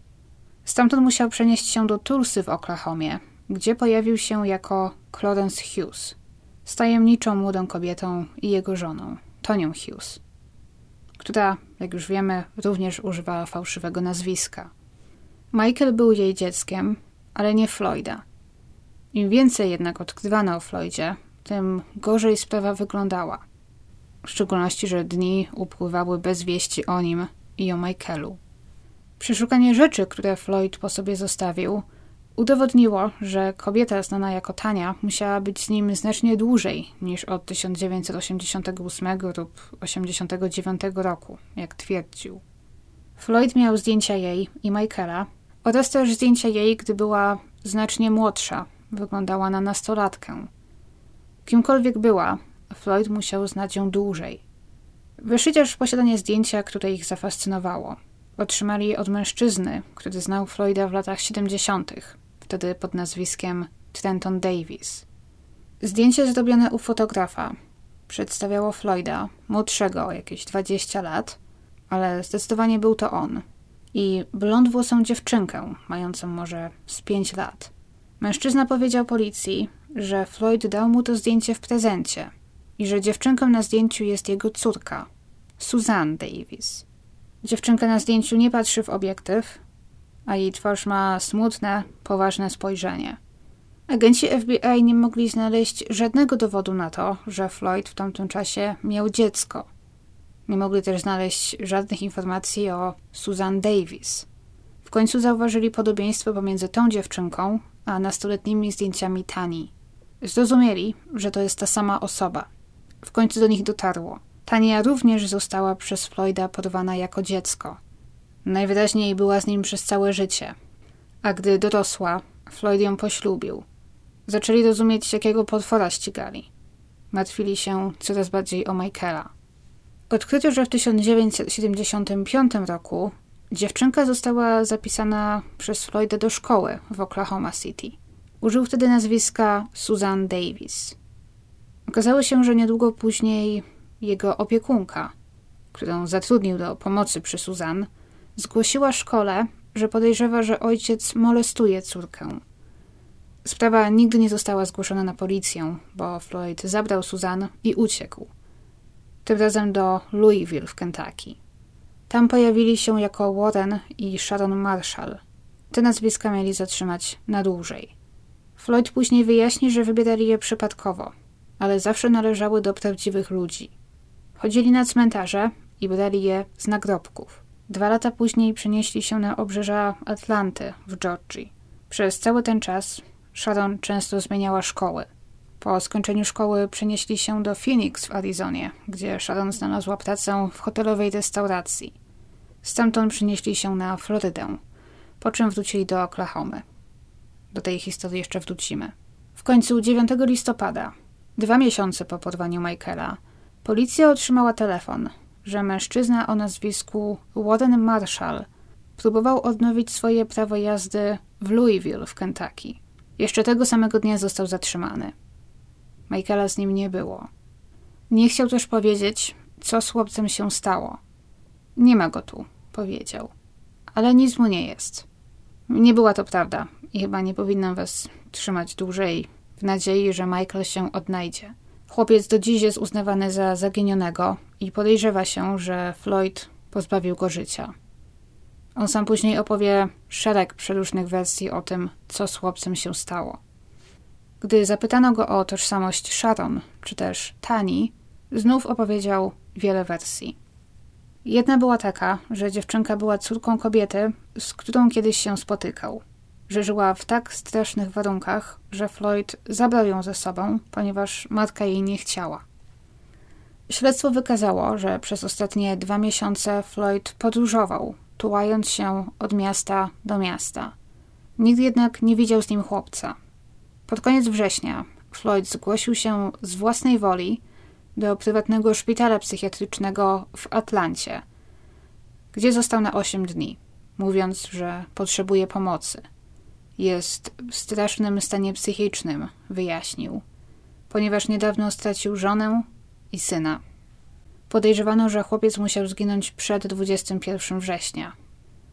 Stamtąd musiał przenieść się do Tulsy w Oklahomie, gdzie pojawił się jako Clarence Hughes, z tajemniczą młodą kobietą i jego żoną, Tonią Hughes, która, jak już wiemy, również używała fałszywego nazwiska. Michael był jej dzieckiem, ale nie Floyda. Im więcej jednak odkrywano o Floydzie, tym gorzej sprawa wyglądała. W szczególności, że dni upływały bez wieści o nim i o Michaelu. Przeszukanie rzeczy, które Floyd po sobie zostawił, udowodniło, że kobieta znana jako Tania musiała być z nim znacznie dłużej niż od 1988 lub 1989 roku, jak twierdził. Floyd miał zdjęcia jej i Michaela oraz też zdjęcia jej, gdy była znacznie młodsza, wyglądała na nastolatkę. Kimkolwiek była, Floyd musiał znać ją dłużej. Wyszli w posiadanie zdjęcia, które ich zafascynowało. Otrzymali je od mężczyzny, który znał Floyda w latach 70., wtedy pod nazwiskiem Trenton Davis. Zdjęcie zrobione u fotografa przedstawiało Floyda, młodszego o jakieś 20 lat, ale zdecydowanie był to on. I blond włosą dziewczynkę, mającą może z 5 lat. Mężczyzna powiedział policji, że Floyd dał mu to zdjęcie w prezencie i że dziewczynką na zdjęciu jest jego córka, Suzanne Davis. Dziewczynka na zdjęciu nie patrzy w obiektyw, a jej twarz ma smutne, poważne spojrzenie. Agenci FBI nie mogli znaleźć żadnego dowodu na to, że Floyd w tamtym czasie miał dziecko. Nie mogli też znaleźć żadnych informacji o Susan Davis. W końcu zauważyli podobieństwo pomiędzy tą dziewczynką a nastoletnimi zdjęciami Tani. Zrozumieli, że to jest ta sama osoba. W końcu do nich dotarło. Tania również została przez Floyda porwana jako dziecko. Najwyraźniej była z nim przez całe życie. A gdy dorosła, Floyd ją poślubił. Zaczęli rozumieć, jakiego potwora ścigali. Martwili się coraz bardziej o Michaela. Odkryto, że w 1975 roku dziewczynka została zapisana przez Floyda do szkoły w Oklahoma City. Użył wtedy nazwiska Susan Davis. Okazało się, że niedługo później jego opiekunka, którą zatrudnił do pomocy przy Susan, zgłosiła szkole, że podejrzewa, że ojciec molestuje córkę. Sprawa nigdy nie została zgłoszona na policję, bo Floyd zabrał Susan i uciekł. Tym razem do Louisville w Kentucky. Tam pojawili się jako Warren i Sharon Marshall. Te nazwiska mieli zatrzymać na dłużej. Floyd później wyjaśni, że wybierali je przypadkowo, ale zawsze należały do prawdziwych ludzi. Chodzili na cmentarze i brali je z nagrobków. Dwa lata później przenieśli się na obrzeża Atlanty w Georgii. Przez cały ten czas Sharon często zmieniała szkoły. Po skończeniu szkoły przenieśli się do Phoenix w Arizonie, gdzie Sharon znalazła pracę w hotelowej restauracji. Stamtąd przenieśli się na Florydę, po czym wrócili do Oklahomy. Do tej historii jeszcze wrócimy. W końcu 9 listopada, dwa miesiące po porwaniu Michaela, policja otrzymała telefon, że mężczyzna o nazwisku Warren Marshall próbował odnowić swoje prawo jazdy w Louisville w Kentucky. Jeszcze tego samego dnia został zatrzymany. Michaela z nim nie było. Nie chciał też powiedzieć, co z chłopcem się stało. Nie ma go tu, powiedział. Ale nic mu nie jest. Nie była to prawda i chyba nie powinnam was trzymać dłużej w nadziei, że Michael się odnajdzie. Chłopiec do dziś jest uznawany za zaginionego i podejrzewa się, że Floyd pozbawił go życia. On sam później opowie szereg przeróżnych wersji o tym, co z chłopcem się stało. Gdy zapytano go o tożsamość Sharon, czy też Tani, znów opowiedział wiele wersji. Jedna była taka, że dziewczynka była córką kobiety, z którą kiedyś się spotykał. Że żyła w tak strasznych warunkach, że Floyd zabrał ją ze sobą, ponieważ matka jej nie chciała. Śledztwo wykazało, że przez ostatnie dwa miesiące Floyd podróżował, tułając się od miasta do miasta. Nikt jednak nie widział z nim chłopca. Pod koniec września Floyd zgłosił się z własnej woli do prywatnego szpitala psychiatrycznego w Atlancie, gdzie został na 8 dni, mówiąc, że potrzebuje pomocy. Jest w strasznym stanie psychicznym, wyjaśnił, ponieważ niedawno stracił żonę i syna. Podejrzewano, że chłopiec musiał zginąć przed 21 września,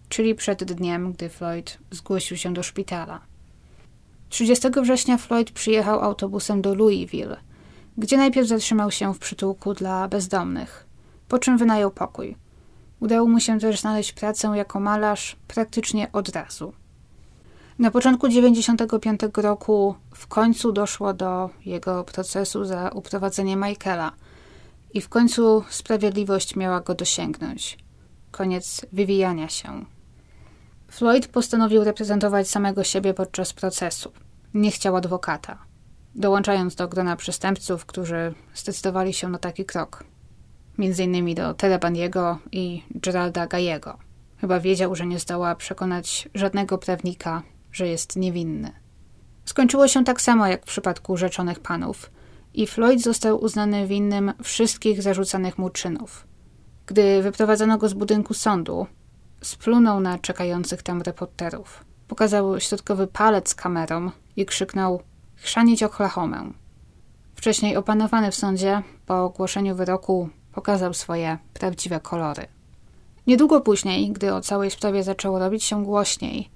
czyli przed dniem, gdy Floyd zgłosił się do szpitala. 30 września Floyd przyjechał autobusem do Louisville, gdzie najpierw zatrzymał się w przytułku dla bezdomnych, po czym wynajął pokój. Udało mu się też znaleźć pracę jako malarz praktycznie od razu. Na początku 95 roku w końcu doszło do jego procesu za uprowadzenie Michaela i w końcu sprawiedliwość miała go dosięgnąć. Koniec wywijania się. Floyd postanowił reprezentować samego siebie podczas procesu. Nie chciał adwokata, dołączając do grona przestępców, którzy zdecydowali się na taki krok. Między innymi do Tere Bandiego i Geralda Gajego. Chyba wiedział, że nie zdoła przekonać żadnego prawnika, że jest niewinny. Skończyło się tak samo jak w przypadku rzeczonych panów i Floyd został uznany winnym wszystkich zarzucanych mu czynów. Gdy wyprowadzono go z budynku sądu, splunął na czekających tam reporterów. Pokazał środkowy palec kamerą i krzyknął chrzanić Oklahomę. Wcześniej opanowany w sądzie, po ogłoszeniu wyroku, pokazał swoje prawdziwe kolory. Niedługo później, gdy o całej sprawie zaczęło robić się głośniej,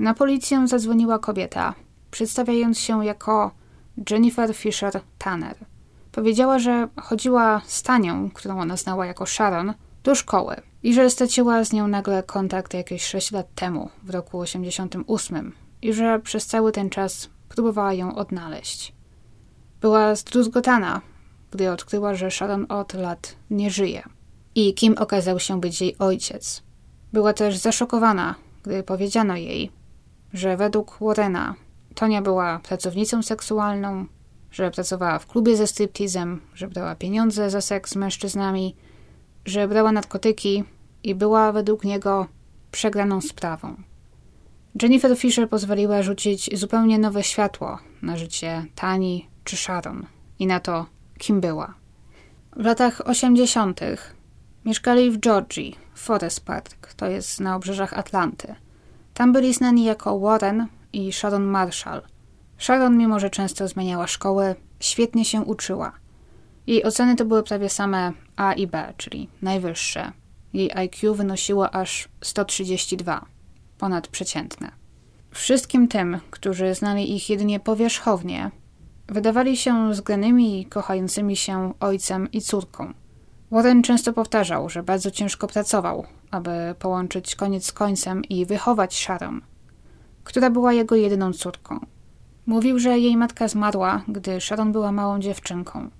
na policję zadzwoniła kobieta, przedstawiając się jako Jennifer Fisher Tanner. Powiedziała, że chodziła z Tanią, którą ona znała jako Sharon, do szkoły i że straciła z nią nagle kontakt jakieś 6 lat temu, w roku 88 i że przez cały ten czas próbowała ją odnaleźć. Była zdruzgotana, gdy odkryła, że Sharon od lat nie żyje. i kim okazał się być jej ojciec. Była też zaszokowana, gdy powiedziano jej, że według Warrena Tonia była pracownicą seksualną, że pracowała w klubie ze striptizem, że brała pieniądze za seks z mężczyznami, że brała narkotyki i była według niego przegraną sprawą. Jennifer Fisher pozwoliła rzucić zupełnie nowe światło na życie Tani czy Sharon i na to, kim była. W latach 80. mieszkali w Georgii, Forest Park, to jest na obrzeżach Atlanty. Tam byli znani jako Warren i Sharon Marshall. Sharon, mimo że często zmieniała szkołę, świetnie się uczyła. Jej oceny to były prawie same A i B, czyli najwyższe. Jej IQ wynosiło aż 132, ponadprzeciętne. Wszystkim tym, którzy znali ich jedynie powierzchownie, wydawali się zgranymi i kochającymi się ojcem i córką. Warren często powtarzał, że bardzo ciężko pracował, aby połączyć koniec z końcem i wychować Sharon, która była jego jedyną córką. Mówił, że jej matka zmarła, gdy Sharon była małą dziewczynką.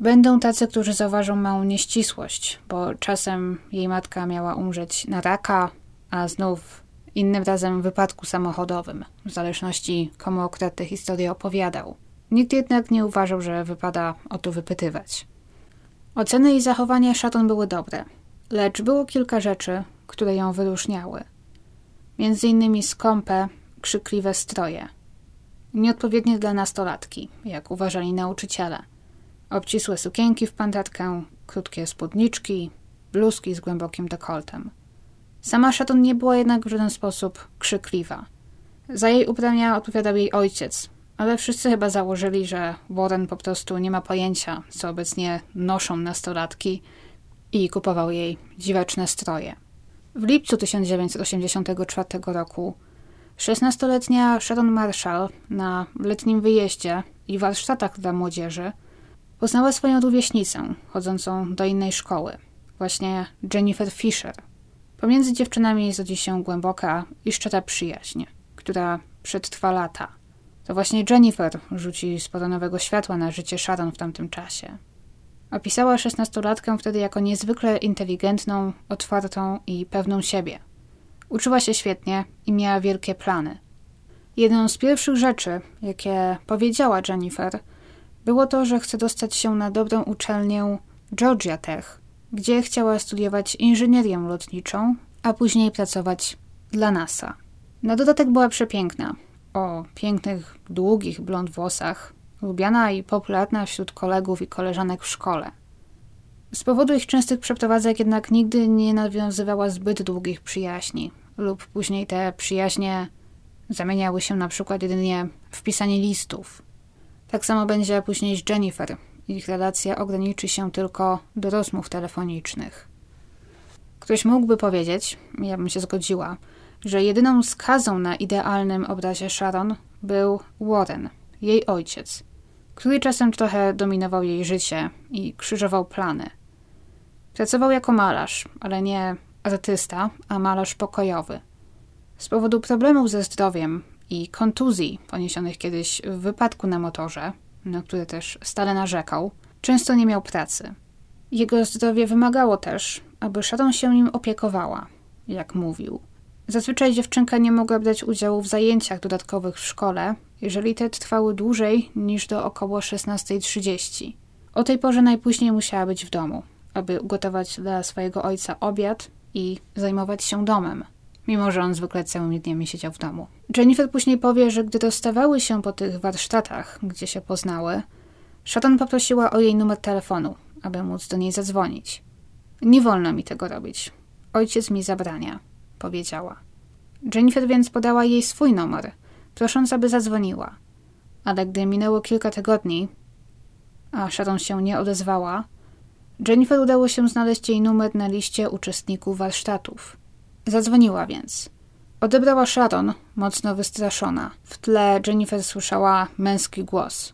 Będą tacy, którzy zauważą małą nieścisłość, bo czasem jej matka miała umrzeć na raka, a znów innym razem w wypadku samochodowym, w zależności komu akurat tę historię opowiadał. Nikt jednak nie uważał, że wypada o to wypytywać. Oceny i zachowanie Sharon były dobre, lecz było kilka rzeczy, które ją wyróżniały. Między innymi skąpe, krzykliwe stroje. Nieodpowiednie dla nastolatki, jak uważali nauczyciele. Obcisłe sukienki w pantatkę, krótkie spódniczki, bluzki z głębokim dekoltem. Sama Sharon nie była jednak w żaden sposób krzykliwa. Za jej ubrania odpowiadał jej ojciec, ale wszyscy chyba założyli, że Warren po prostu nie ma pojęcia, co obecnie noszą nastolatki i kupował jej dziwaczne stroje. W lipcu 1984 roku 16-letnia Sharon Marshall na letnim wyjeździe i warsztatach dla młodzieży poznała swoją rówieśnicę, chodzącą do innej szkoły, właśnie Jennifer Fisher. Pomiędzy dziewczynami zrodzi się głęboka i szczera przyjaźń, która przetrwa lata. To właśnie Jennifer rzuci sporo nowego światła na życie Sharon w tamtym czasie. Opisała szesnastolatkę wtedy jako niezwykle inteligentną, otwartą i pewną siebie. Uczyła się świetnie i miała wielkie plany. Jedną z pierwszych rzeczy, jakie powiedziała Jennifer, było to, że chce dostać się na dobrą uczelnię Georgia Tech, gdzie chciała studiować inżynierię lotniczą, a później pracować dla NASA. Na dodatek była przepiękna, o pięknych, długich blond włosach, lubiana i popularna wśród kolegów i koleżanek w szkole. Z powodu ich częstych przeprowadzek jednak nigdy nie nawiązywała zbyt długich przyjaźni, lub później te przyjaźnie zamieniały się na przykład jedynie w pisanie listów. Tak samo będzie później z Jennifer. Ich relacja ograniczy się tylko do rozmów telefonicznych. Ktoś mógłby powiedzieć, ja bym się zgodziła, że jedyną skazą na idealnym obrazie Sharon był Warren, jej ojciec, który czasem trochę dominował jej życie i krzyżował plany. Pracował jako malarz, ale nie artysta, a malarz pokojowy. Z powodu problemów ze zdrowiem i kontuzji poniesionych kiedyś w wypadku na motorze, na które też stale narzekał, często nie miał pracy. Jego zdrowie wymagało też, aby Sharon się nim opiekowała, jak mówił. Zazwyczaj dziewczynka nie mogła brać udziału w zajęciach dodatkowych w szkole, jeżeli te trwały dłużej niż do około 16.30. O tej porze najpóźniej musiała być w domu, aby ugotować dla swojego ojca obiad i zajmować się domem, mimo że on zwykle całymi dniami siedział w domu. Jennifer później powie, że gdy rozstawały się po tych warsztatach, gdzie się poznały, Sharon poprosiła o jej numer telefonu, aby móc do niej zadzwonić. Nie wolno mi tego robić. Ojciec mi zabrania, powiedziała. Jennifer więc podała jej swój numer, prosząc, aby zadzwoniła. Ale gdy minęło kilka tygodni, a Sharon się nie odezwała, Jennifer udało się znaleźć jej numer na liście uczestników warsztatów. Zadzwoniła więc. Odebrała Sharon, mocno wystraszona. W tle Jennifer słyszała męski głos.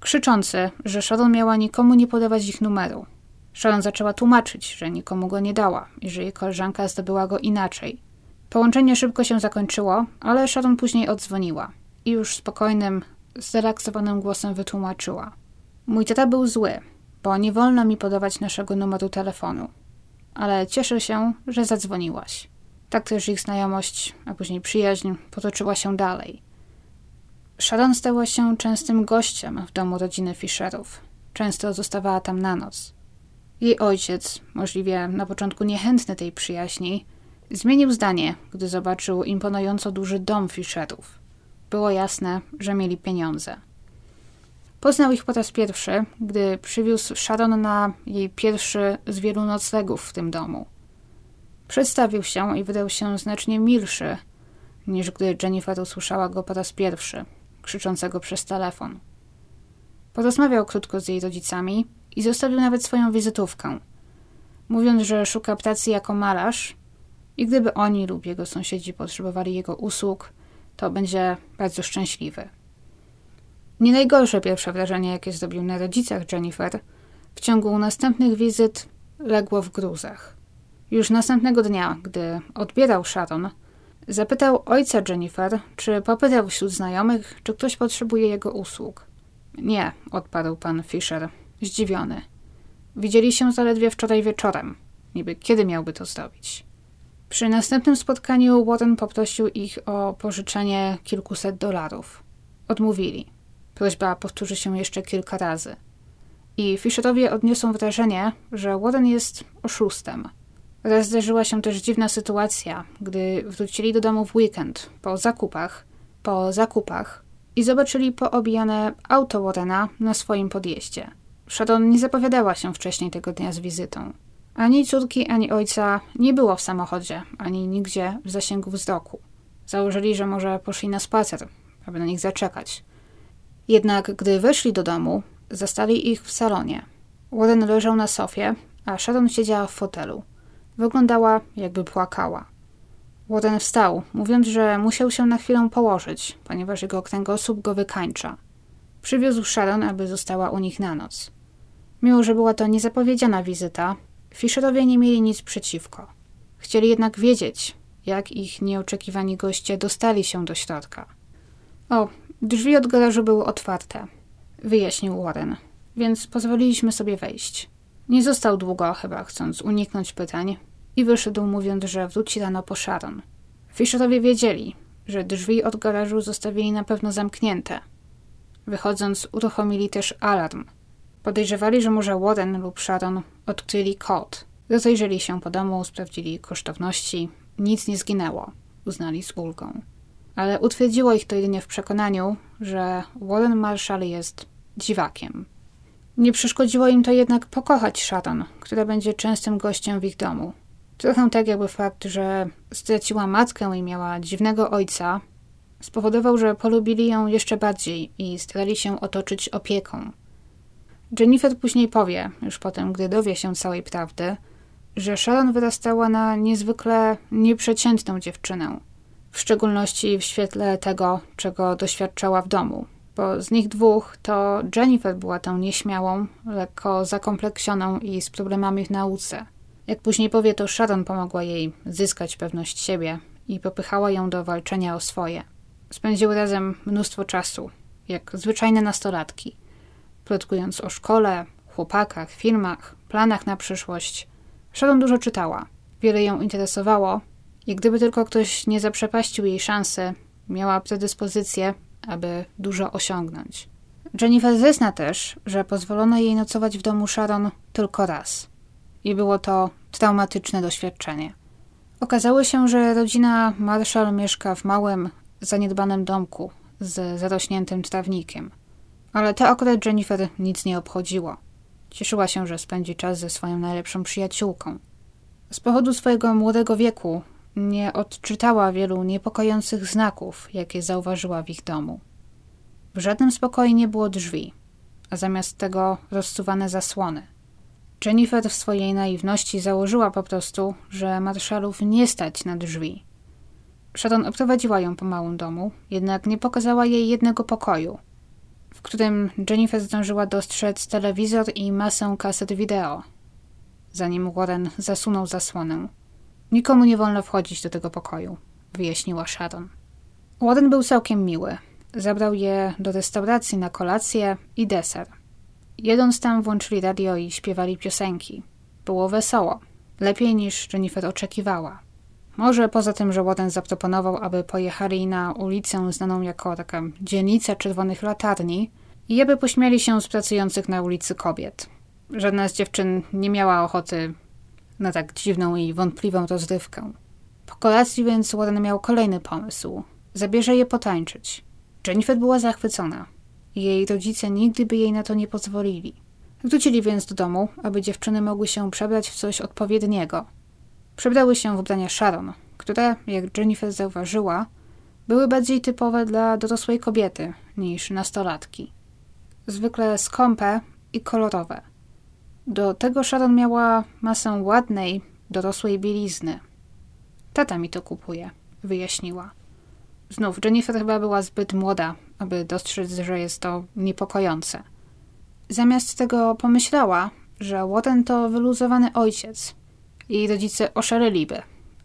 Krzyczący, że Sharon miała nikomu nie podawać ich numeru. Sharon zaczęła tłumaczyć, że nikomu go nie dała i że jej koleżanka zdobyła go inaczej. Połączenie szybko się zakończyło, ale Sharon później odzwoniła i już spokojnym, zrelaksowanym głosem wytłumaczyła. Mój tata był zły, bo nie wolno mi podawać naszego numeru telefonu. ale cieszę się, że zadzwoniłaś. Tak też ich znajomość, a później przyjaźń potoczyła się dalej. Sharon stała się częstym gościem w domu rodziny Fisherów. Często zostawała tam na noc. Jej ojciec, możliwie na początku niechętny tej przyjaźni, zmienił zdanie, gdy zobaczył imponująco duży dom Fisherów. Było jasne, że mieli pieniądze. Poznał ich po raz pierwszy, gdy przywiózł Sharon na jej pierwszy z wielu noclegów w tym domu. Przedstawił się i wydał się znacznie milszy, niż gdy Jennifer usłyszała go po raz pierwszy, krzyczącego przez telefon. Porozmawiał krótko z jej rodzicami i zostawił nawet swoją wizytówkę, mówiąc, że szuka pracy jako malarz i gdyby oni lub jego sąsiedzi potrzebowali jego usług, to będzie bardzo szczęśliwy. Nie najgorsze pierwsze wrażenie, jakie zrobił na rodzicach Jennifer, w ciągu następnych wizyt legło w gruzach. Już następnego dnia, gdy odbierał Sharon, zapytał ojca Jennifer, czy popytał wśród znajomych, czy ktoś potrzebuje jego usług. Nie, odparł pan Fisher, zdziwiony. Widzieli się zaledwie wczoraj wieczorem. Niby kiedy miałby to zrobić? Przy następnym spotkaniu Warren poprosił ich o pożyczenie kilkuset dolarów. Odmówili. Prośba powtórzy się jeszcze kilka razy. I Fisherowie odniosą wrażenie, że Warren jest oszustem. Raz zdarzyła się też dziwna sytuacja, gdy wrócili do domu w weekend po zakupach, po zakupach i zobaczyli poobijane auto Warrena na swoim podjeździe. Sharon nie zapowiadała się wcześniej tego dnia z wizytą. Ani córki, ani ojca nie było w samochodzie, ani nigdzie w zasięgu wzroku. Założyli, że może poszli na spacer, aby na nich zaczekać. Jednak gdy weszli do domu, zastali ich w salonie. Warren leżał na sofie, a Sharon siedziała w fotelu. Wyglądała, jakby płakała. Warren wstał, mówiąc, że musiał się na chwilę położyć, ponieważ jego kręgosłup go wykańcza. Przywiózł Sharon, aby została u nich na noc. Mimo, że była to niezapowiedziana wizyta, Fisherowie nie mieli nic przeciwko. Chcieli jednak wiedzieć, jak ich nieoczekiwani goście dostali się do środka. O, drzwi od garażu były otwarte, wyjaśnił Warren, więc pozwoliliśmy sobie wejść. Nie został długo, chyba chcąc uniknąć pytań, i wyszedł mówiąc, że wróci rano po Sharon. Fisherowie wiedzieli, że drzwi od garażu zostawili na pewno zamknięte. Wychodząc, uruchomili też alarm. Podejrzewali, że może Warren lub Sharon odkryli kod. Rozejrzeli się po domu, sprawdzili kosztowności. Nic nie zginęło, uznali z ulgą. Ale utwierdziło ich to jedynie w przekonaniu, że Warren Marshall jest dziwakiem. Nie przeszkodziło im to jednak pokochać Sharon, która będzie częstym gościem w ich domu. Trochę tak jakby fakt, że straciła matkę i miała dziwnego ojca, spowodował, że polubili ją jeszcze bardziej i starali się otoczyć opieką. Jennifer później powie, już potem, gdy dowie się całej prawdy, że Sharon wyrastała na niezwykle nieprzeciętną dziewczynę, w szczególności w świetle tego, czego doświadczała w domu. Bo z nich dwóch to Jennifer była tą nieśmiałą, lekko zakompleksioną i z problemami w nauce. Jak później powie, to Sharon pomogła jej zyskać pewność siebie i popychała ją do walczenia o swoje. Spędziły razem mnóstwo czasu, jak zwyczajne nastolatki – plotkując o szkole, chłopakach, filmach, planach na przyszłość. Sharon dużo czytała. Wiele ją interesowało i gdyby tylko ktoś nie zaprzepaścił jej szansy, miała predyspozycję, aby dużo osiągnąć. Jennifer zezna też, że pozwolono jej nocować w domu Sharon tylko raz. I było to traumatyczne doświadczenie. Okazało się, że rodzina Marshall mieszka w małym, zaniedbanym domku z zarośniętym trawnikiem – ale to akurat Jennifer nic nie obchodziło. Cieszyła się, że spędzi czas ze swoją najlepszą przyjaciółką. Z powodu swojego młodego wieku nie odczytała wielu niepokojących znaków, jakie zauważyła w ich domu. W żadnym spokoju nie było drzwi, a zamiast tego rozsuwane zasłony. Jennifer w swojej naiwności założyła po prostu, że marszalów nie stać na drzwi. Sharon oprowadziła ją po małym domu, jednak nie pokazała jej jednego pokoju, w którym Jennifer zdążyła dostrzec telewizor i masę kaset wideo, zanim Warren zasunął zasłonę. Nikomu nie wolno wchodzić do tego pokoju, wyjaśniła Sharon. Warren był całkiem miły. Zabrał je do restauracji na kolację i deser. Jedąc tam włączyli radio i śpiewali piosenki. Było wesoło. Lepiej niż Jennifer oczekiwała. Może poza tym, że Warren zaproponował, aby pojechali na ulicę znaną jako taka dzielnica czerwonych latarni i aby pośmiali się z pracujących na ulicy kobiet. Żadna z dziewczyn nie miała ochoty na tak dziwną i wątpliwą rozrywkę. Po kolacji więc Warren miał kolejny pomysł. Zabierze je potańczyć. Jennifer była zachwycona. Jej rodzice nigdy by jej na to nie pozwolili. Wrócili więc do domu, aby dziewczyny mogły się przebrać w coś odpowiedniego. Przebrały się w ubrania Sharon, które, jak Jennifer zauważyła, były bardziej typowe dla dorosłej kobiety niż nastolatki. Zwykle skąpe i kolorowe. Do tego Sharon miała masę ładnej, dorosłej bielizny. Tata mi to kupuje, wyjaśniła. Znów, Jennifer chyba była zbyt młoda, aby dostrzec, że jest to niepokojące. Zamiast tego pomyślała, że Warren to wyluzowany ojciec. Jej rodzice oszaleliby,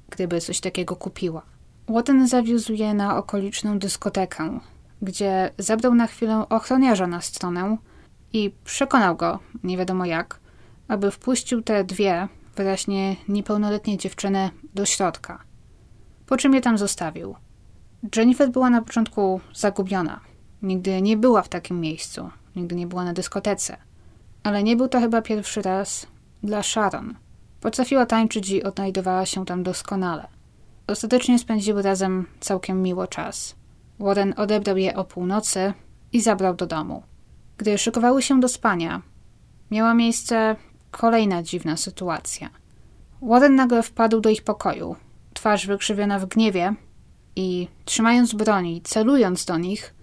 gdyby coś takiego kupiła. Warren zawiózł je na okoliczną dyskotekę, gdzie zabrał na chwilę ochroniarza na stronę i przekonał go, nie wiadomo jak, aby wpuścił te dwie wyraźnie niepełnoletnie dziewczyny do środka. Po czym je tam zostawił. Jennifer była na początku zagubiona. Nigdy nie była w takim miejscu, nigdy nie była na dyskotece. Ale nie był to chyba pierwszy raz dla Sharon. Potrafiła tańczyć i odnajdowała się tam doskonale. Ostatecznie spędziły razem całkiem miło czas. Warren odebrał je o północy i zabrał do domu. Gdy szykowały się do spania, miała miejsce kolejna dziwna sytuacja. Warren nagle wpadł do ich pokoju, twarz wykrzywiona w gniewie i trzymając broni, celując do nich,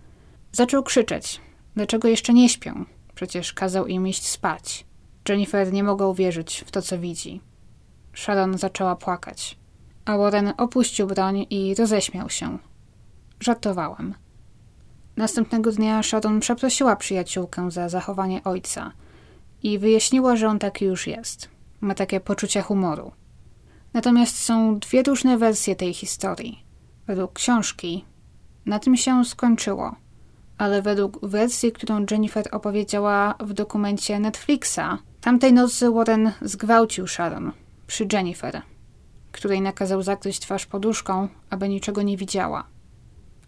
zaczął krzyczeć, dlaczego jeszcze nie śpią. Przecież kazał im iść spać. Jennifer nie mogła uwierzyć w to, co widzi. Sharon zaczęła płakać, a Warren opuścił broń i roześmiał się. Żartowałem. Następnego dnia Sharon przeprosiła przyjaciółkę za zachowanie ojca i wyjaśniła, że on taki już jest. Ma takie poczucie humoru. Natomiast są dwie różne wersje tej historii. Według książki na tym się skończyło, ale według wersji, którą Jennifer opowiedziała w dokumencie Netflixa, tamtej nocy Warren zgwałcił Sharon przy Jennifer, której nakazał zakryć twarz poduszką, aby niczego nie widziała.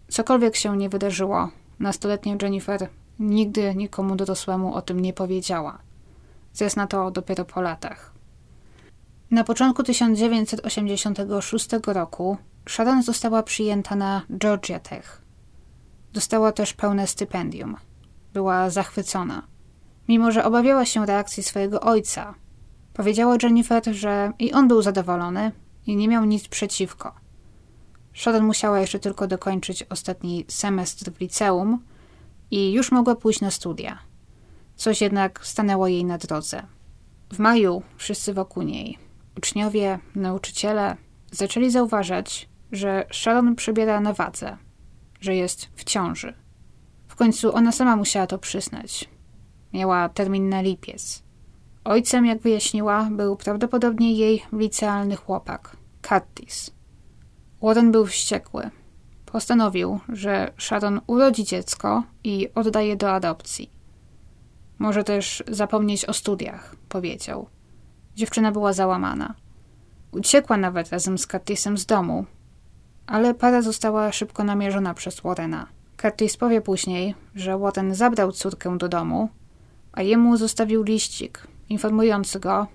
Cokolwiek się nie wydarzyło, nastoletnia Jennifer nigdy nikomu dorosłemu o tym nie powiedziała. Zesna to dopiero po latach. Na początku 1986 roku Sharon została przyjęta na Georgia Tech. Dostała też pełne stypendium. Była zachwycona. Mimo, że obawiała się reakcji swojego ojca, powiedziała Jennifer, że i on był zadowolony i nie miał nic przeciwko. Sharon musiała jeszcze tylko dokończyć ostatni semestr w liceum i już mogła pójść na studia. Coś jednak stanęło jej na drodze. W maju wszyscy wokół niej, uczniowie, nauczyciele, zaczęli zauważać, że Sharon przybiera na wadze, że jest w ciąży. W końcu ona sama musiała to przyznać. Miała termin na lipiec. Ojcem, jak wyjaśniła, był prawdopodobnie jej licealny chłopak, Curtis. Warren był wściekły. Postanowił, że Sharon urodzi dziecko i oddaje do adopcji. Może też zapomnieć o studiach, powiedział. Dziewczyna była załamana. Uciekła nawet razem z Curtisem z domu, ale para została szybko namierzona przez Warrena. Curtis powie później, że Warren zabrał córkę do domu, a jemu zostawił liścik informujący go,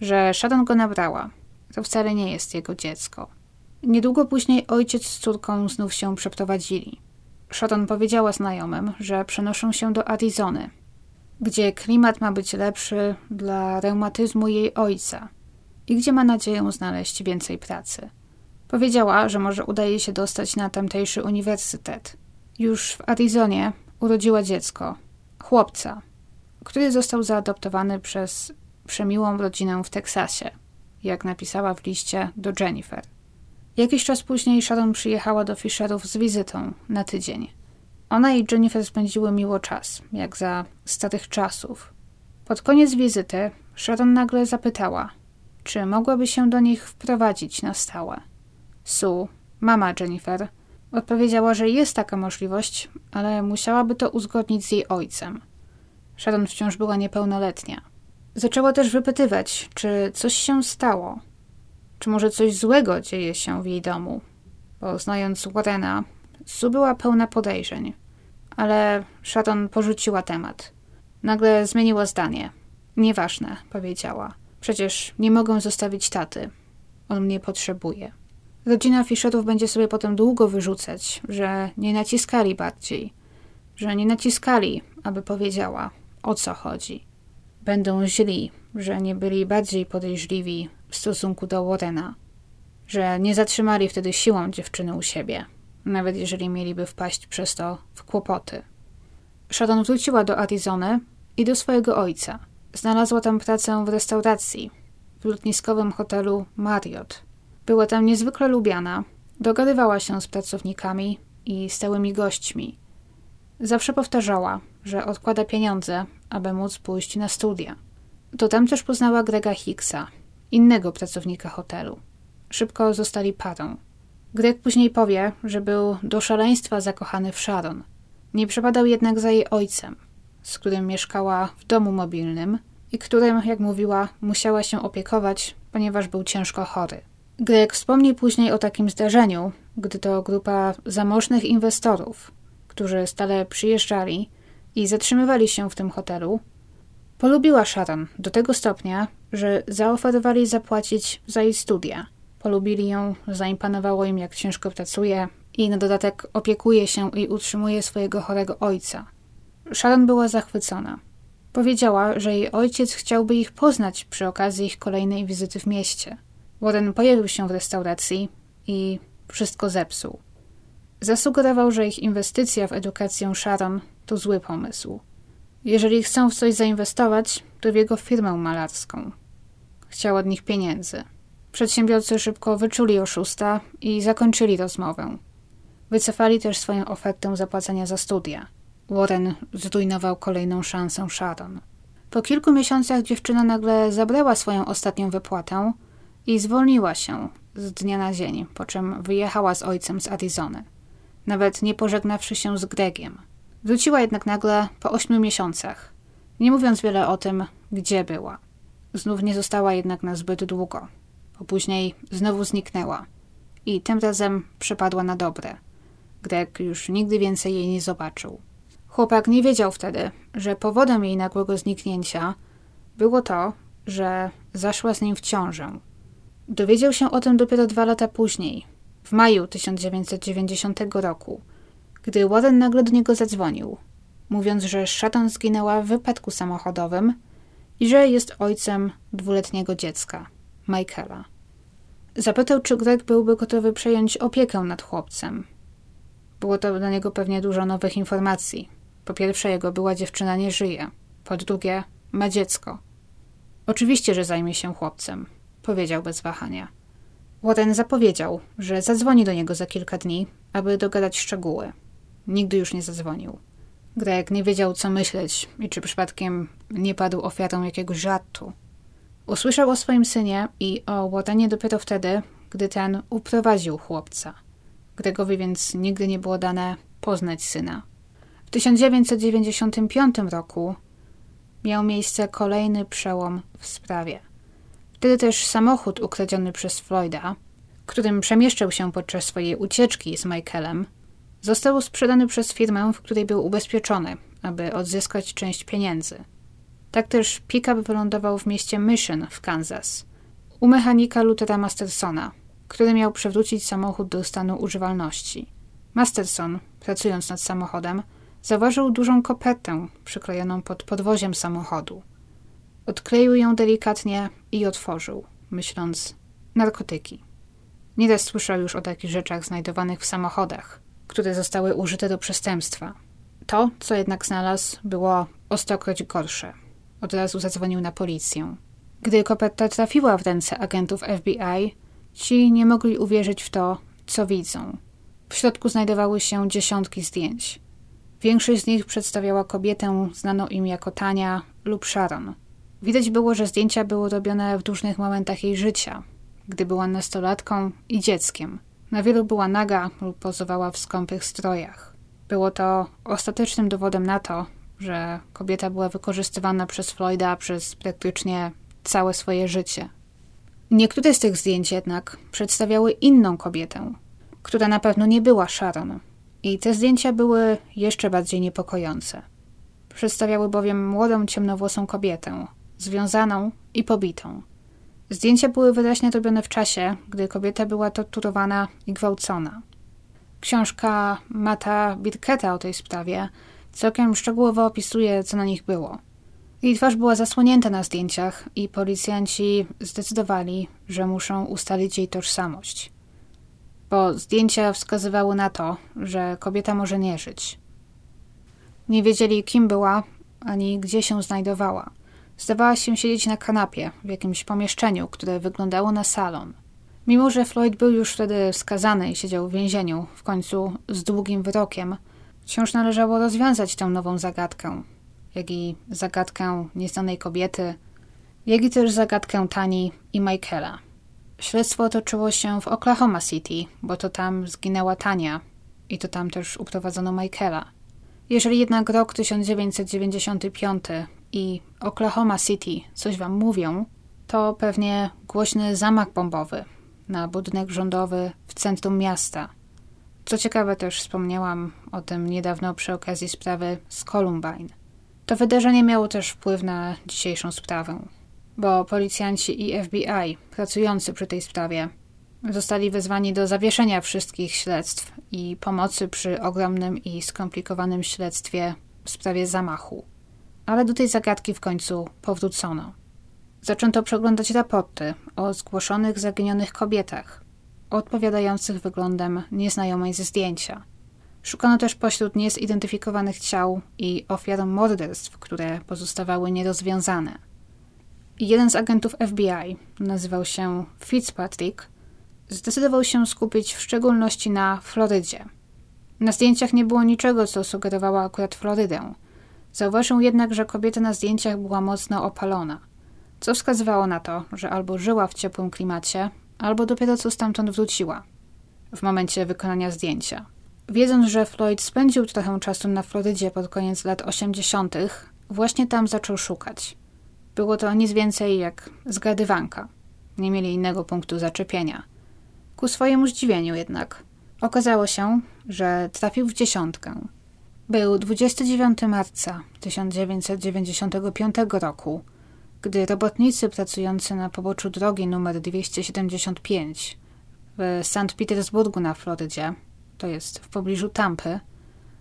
że Sharon go nabrała. To wcale nie jest jego dziecko. Niedługo później ojciec z córką znów się przeprowadzili. Sharon powiedziała znajomym, że przenoszą się do Arizony, gdzie klimat ma być lepszy dla reumatyzmu jej ojca i gdzie ma nadzieję znaleźć więcej pracy. Powiedziała, że może udaje się dostać na tamtejszy uniwersytet. Już w Arizonie urodziła dziecko, chłopca, który został zaadoptowany przez przemiłą rodzinę w Teksasie, jak napisała w liście do Jennifer. Jakiś czas później Sharon przyjechała do Fisherów z wizytą na tydzień. Ona i Jennifer spędziły miło czas, jak za starych czasów. Pod koniec wizyty Sharon nagle zapytała, czy mogłaby się do nich wprowadzić na stałe. Sue, mama Jennifer, odpowiedziała, że jest taka możliwość, ale musiałaby to uzgodnić z jej ojcem. Sharon wciąż była niepełnoletnia. Zaczęła też wypytywać, czy coś się stało, czy może coś złego dzieje się w jej domu, bo znając Warrena, Sue była pełna podejrzeń. Ale Sharon porzuciła temat. Nagle zmieniła zdanie. Nieważne, powiedziała. Przecież nie mogę zostawić taty. On mnie potrzebuje. Rodzina Fisherów będzie sobie potem długo wyrzucać, że nie naciskali bardziej, że nie naciskali, aby powiedziała, o co chodzi. Będą źli, że nie byli bardziej podejrzliwi w stosunku do Warrena, że nie zatrzymali wtedy siłą dziewczyny u siebie, nawet jeżeli mieliby wpaść przez to w kłopoty. Sharon wróciła do Arizony i do swojego ojca. Znalazła tam pracę w restauracji, w lotniskowym hotelu Marriott. Była tam niezwykle lubiana, dogadywała się z pracownikami i stałymi gośćmi. Zawsze powtarzała, że odkłada pieniądze, aby móc pójść na studia. To tam też poznała Grega Hicksa, innego pracownika hotelu. Szybko zostali parą. Greg później powie, że był do szaleństwa zakochany w Sharon. Nie przepadał jednak za jej ojcem, z którym mieszkała w domu mobilnym i którym, jak mówiła, musiała się opiekować, ponieważ był ciężko chory. Greg wspomni później o takim zdarzeniu, gdy to grupa zamożnych inwestorów, którzy stale przyjeżdżali i zatrzymywali się w tym hotelu, polubiła Sharon do tego stopnia, że zaoferowali zapłacić za jej studia. Polubili ją, zaimponowało im, jak ciężko pracuje i na dodatek opiekuje się i utrzymuje swojego chorego ojca. Sharon była zachwycona. Powiedziała, że jej ojciec chciałby ich poznać przy okazji ich kolejnej wizyty w mieście. Warren pojawił się w restauracji i wszystko zepsuł. Zasugerował, że ich inwestycja w edukację Sharon to zły pomysł. Jeżeli chcą w coś zainwestować, to w jego firmę malarską. Chciał od nich pieniędzy. Przedsiębiorcy szybko wyczuli oszusta i zakończyli rozmowę. Wycofali też swoją ofertę zapłacenia za studia. Warren zrujnował kolejną szansę Sharon. Po kilku miesiącach dziewczyna nagle zabrała swoją ostatnią wypłatę i zwolniła się z dnia na dzień, po czym wyjechała z ojcem z Arizony, nawet nie pożegnawszy się z Gregiem. Wróciła jednak nagle po ośmiu miesiącach, nie mówiąc wiele o tym, gdzie była. Znów nie została jednak na zbyt długo, bo później znowu zniknęła i tym razem przepadła na dobre. Greg już nigdy więcej jej nie zobaczył. Chłopak nie wiedział wtedy, że powodem jej nagłego zniknięcia było to, że zaszła z nim w ciążę. Dowiedział się o tym dopiero dwa lata później, w maju 1990 roku, gdy Warren nagle do niego zadzwonił, mówiąc, że Shaton zginęła w wypadku samochodowym i że jest ojcem dwuletniego dziecka, Michaela. Zapytał, czy Greg byłby gotowy przejąć opiekę nad chłopcem. Było to dla niego pewnie dużo nowych informacji. Po pierwsze, jego była dziewczyna nie żyje. Po drugie, ma dziecko. Oczywiście, że zajmie się chłopcem, powiedział bez wahania. Warren zapowiedział, że zadzwoni do niego za kilka dni, aby dogadać szczegóły. Nigdy już nie zadzwonił. Greg nie wiedział, co myśleć i czy przypadkiem nie padł ofiarą jakiegoś żartu. Usłyszał o swoim synie i o Warrenie dopiero wtedy, gdy ten uprowadził chłopca. Gregowi więc nigdy nie było dane poznać syna. W 1995 roku miał miejsce kolejny przełom w sprawie. Wtedy też samochód ukradziony przez Floyda, którym przemieszczał się podczas swojej ucieczki z Michaelem, został sprzedany przez firmę, w której był ubezpieczony, aby odzyskać część pieniędzy. Tak też pick-up wylądował w mieście Mission w Kansas, u mechanika Luthera Mastersona, który miał przewrócić samochód do stanu używalności. Masterson, pracując nad samochodem, zauważył dużą kopertę przyklejoną pod podwoziem samochodu. Odkleił ją delikatnie i otworzył, myśląc narkotyki. Nieraz słyszał już o takich rzeczach znajdowanych w samochodach, które zostały użyte do przestępstwa. To, co jednak znalazł, było o stokroć gorsze. Od razu zadzwonił na policję. Gdy koperta trafiła w ręce agentów FBI, ci nie mogli uwierzyć w to, co widzą. W środku znajdowały się dziesiątki zdjęć. Większość z nich przedstawiała kobietę znaną im jako Tania lub Sharon. Widać było, że zdjęcia były robione w różnych momentach jej życia, gdy była nastolatką i dzieckiem. Na wielu była naga lub pozowała w skąpych strojach. Było to ostatecznym dowodem na to, że kobieta była wykorzystywana przez Floyda przez praktycznie całe swoje życie. Niektóre z tych zdjęć jednak przedstawiały inną kobietę, która na pewno nie była Sharon. I te zdjęcia były jeszcze bardziej niepokojące. Przedstawiały bowiem młodą, ciemnowłosą kobietę, związaną i pobitą. Zdjęcia były wyraźnie robione w czasie, gdy kobieta była torturowana i gwałcona. Książka Mata Birketa o tej sprawie całkiem szczegółowo opisuje, co na nich było. Jej twarz była zasłonięta na zdjęciach i policjanci zdecydowali, że muszą ustalić jej tożsamość. Bo zdjęcia wskazywały na to, że kobieta może nie żyć. Nie wiedzieli, kim była, ani gdzie się znajdowała. Zdawała się siedzieć na kanapie w jakimś pomieszczeniu, które wyglądało na salon. Mimo, że Floyd był już wtedy skazany i siedział w więzieniu, w końcu z długim wyrokiem, wciąż należało rozwiązać tę nową zagadkę, jak i zagadkę nieznanej kobiety, jak i też zagadkę Tani i Michaela. Śledztwo toczyło się w Oklahoma City, bo to tam zginęła Tania i to tam też uprowadzono Michaela. Jeżeli jednak rok 1995 i Oklahoma City coś wam mówią, to pewnie głośny zamach bombowy na budynek rządowy w centrum miasta. Co ciekawe, też wspomniałam o tym niedawno przy okazji sprawy z Columbine. To wydarzenie miało też wpływ na dzisiejszą sprawę, bo policjanci i FBI pracujący przy tej sprawie zostali wezwani do zawieszenia wszystkich śledztw i pomocy przy ogromnym i skomplikowanym śledztwie w sprawie zamachu. Ale do tej zagadki w końcu powrócono. Zaczęto przeglądać raporty o zgłoszonych zaginionych kobietach, odpowiadających wyglądem nieznajomej ze zdjęcia. Szukano też pośród niezidentyfikowanych ciał i ofiar morderstw, które pozostawały nierozwiązane. Jeden z agentów FBI, nazywał się Fitzpatrick, zdecydował się skupić w szczególności na Florydzie. Na zdjęciach nie było niczego, co sugerowało akurat Florydę. Zauważył jednak, że kobieta na zdjęciach była mocno opalona, co wskazywało na to, że albo żyła w ciepłym klimacie, albo dopiero co stamtąd wróciła w momencie wykonania zdjęcia. Wiedząc, że Floyd spędził trochę czasu na Florydzie pod koniec lat 80., właśnie tam zaczął szukać. Było to nic więcej jak zgadywanka. Nie mieli innego punktu zaczepienia. Ku swojemu zdziwieniu jednak okazało się, że trafił w dziesiątkę. Był 29 marca 1995 roku, gdy robotnicy pracujący na poboczu drogi nr 275 w St. Petersburgu na Florydzie, to jest w pobliżu Tampy,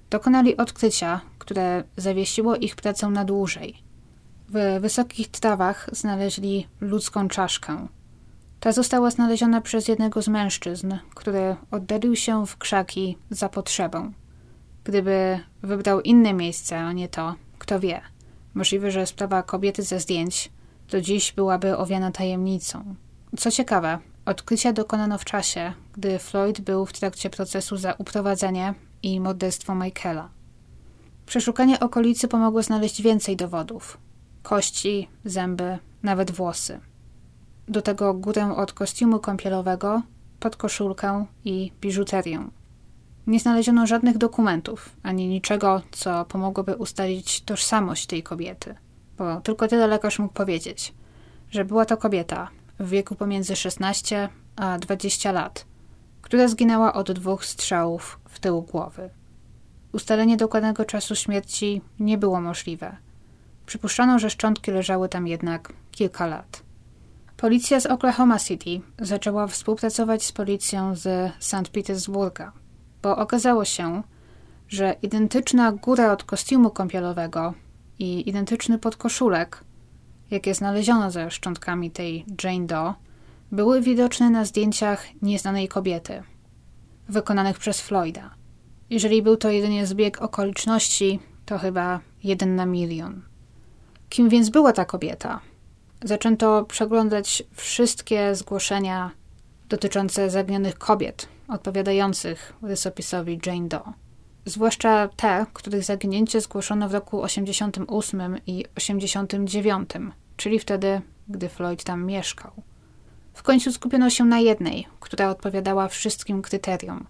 dokonali odkrycia, które zawiesiło ich pracę na dłużej. W wysokich trawach znaleźli ludzką czaszkę. Ta została znaleziona przez jednego z mężczyzn, który oddalił się w krzaki za potrzebą. Gdyby wybrał inne miejsce, a nie to, kto wie. Możliwe, że sprawa kobiety ze zdjęć do dziś byłaby owiana tajemnicą. Co ciekawe, odkrycia dokonano w czasie, gdy Floyd był w trakcie procesu za uprowadzenie i morderstwo Michaela. Przeszukanie okolicy pomogło znaleźć więcej dowodów. Kości, zęby, nawet włosy. Do tego górę od kostiumu kąpielowego, podkoszulkę i biżuterię. Nie znaleziono żadnych dokumentów, ani niczego, co pomogłoby ustalić tożsamość tej kobiety, bo tylko tyle lekarz mógł powiedzieć, że była to kobieta w wieku pomiędzy 16 a 20 lat, która zginęła od dwóch strzałów w tył głowy. Ustalenie dokładnego czasu śmierci nie było możliwe. Przypuszczano, że szczątki leżały tam jednak kilka lat. Policja z Oklahoma City zaczęła współpracować z policją z St. Petersburga – bo okazało się, że identyczna góra od kostiumu kąpielowego i identyczny podkoszulek, jakie znaleziono ze szczątkami tej Jane Doe, były widoczne na zdjęciach nieznanej kobiety, wykonanych przez Floyda. Jeżeli był to jedynie zbieg okoliczności, to chyba jeden na milion. Kim więc była ta kobieta? Zaczęto przeglądać wszystkie zgłoszenia dotyczące zaginionych kobiet odpowiadających rysopisowi Jane Doe. Zwłaszcza te, których zaginięcie zgłoszono w roku 88 i 89, czyli wtedy, gdy Floyd tam mieszkał. W końcu skupiono się na jednej, która odpowiadała wszystkim kryterium.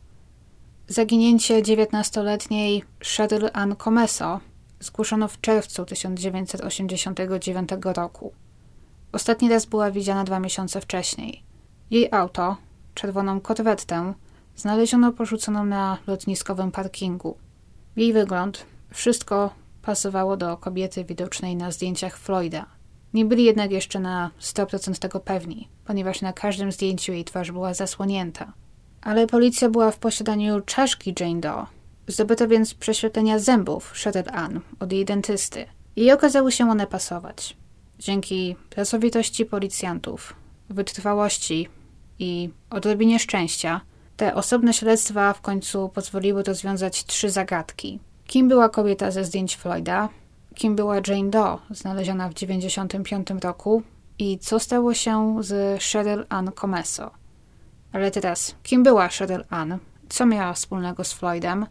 Zaginięcie 19-letniej Cheryl Ann Comeso zgłoszono w czerwcu 1989 roku. Ostatni raz była widziana dwa miesiące wcześniej. Jej auto, czerwoną korwetę, znaleziono porzuconą na lotniskowym parkingu. Jej wygląd, wszystko pasowało do kobiety widocznej na zdjęciach Floyda. Nie byli jednak jeszcze na 100% tego pewni, ponieważ na każdym zdjęciu jej twarz była zasłonięta. Ale policja była w posiadaniu czaszki Jane Doe. Zdobyto więc prześwietlenia zębów Cheryl Ann od jej dentysty i okazały się one pasować. Dzięki pracowitości policjantów, wytrwałości i odrobinie szczęścia, te osobne śledztwa w końcu pozwoliły rozwiązać trzy zagadki. Kim była kobieta ze zdjęć Floyda? Kim była Jane Doe, znaleziona w 1995 roku? I co stało się z Cheryl Ann Comesso? Ale teraz, kim była Cheryl Ann? Co miała wspólnego z Floydem?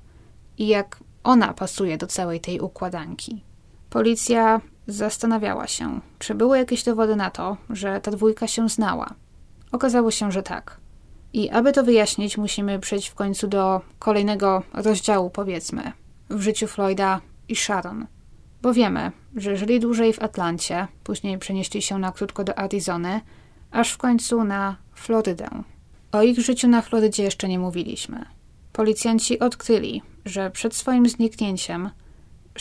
I jak ona pasuje do całej tej układanki? Policja zastanawiała się, czy były jakieś dowody na to, że ta dwójka się znała. Okazało się, że tak. I aby to wyjaśnić, musimy przejść w końcu do kolejnego rozdziału, powiedzmy, w życiu Floyda i Sharon. Bo wiemy, że żyli dłużej w Atlancie, później przenieśli się na krótko do Arizony, aż w końcu na Florydę. O ich życiu na Florydzie jeszcze nie mówiliśmy. Policjanci odkryli, że przed swoim zniknięciem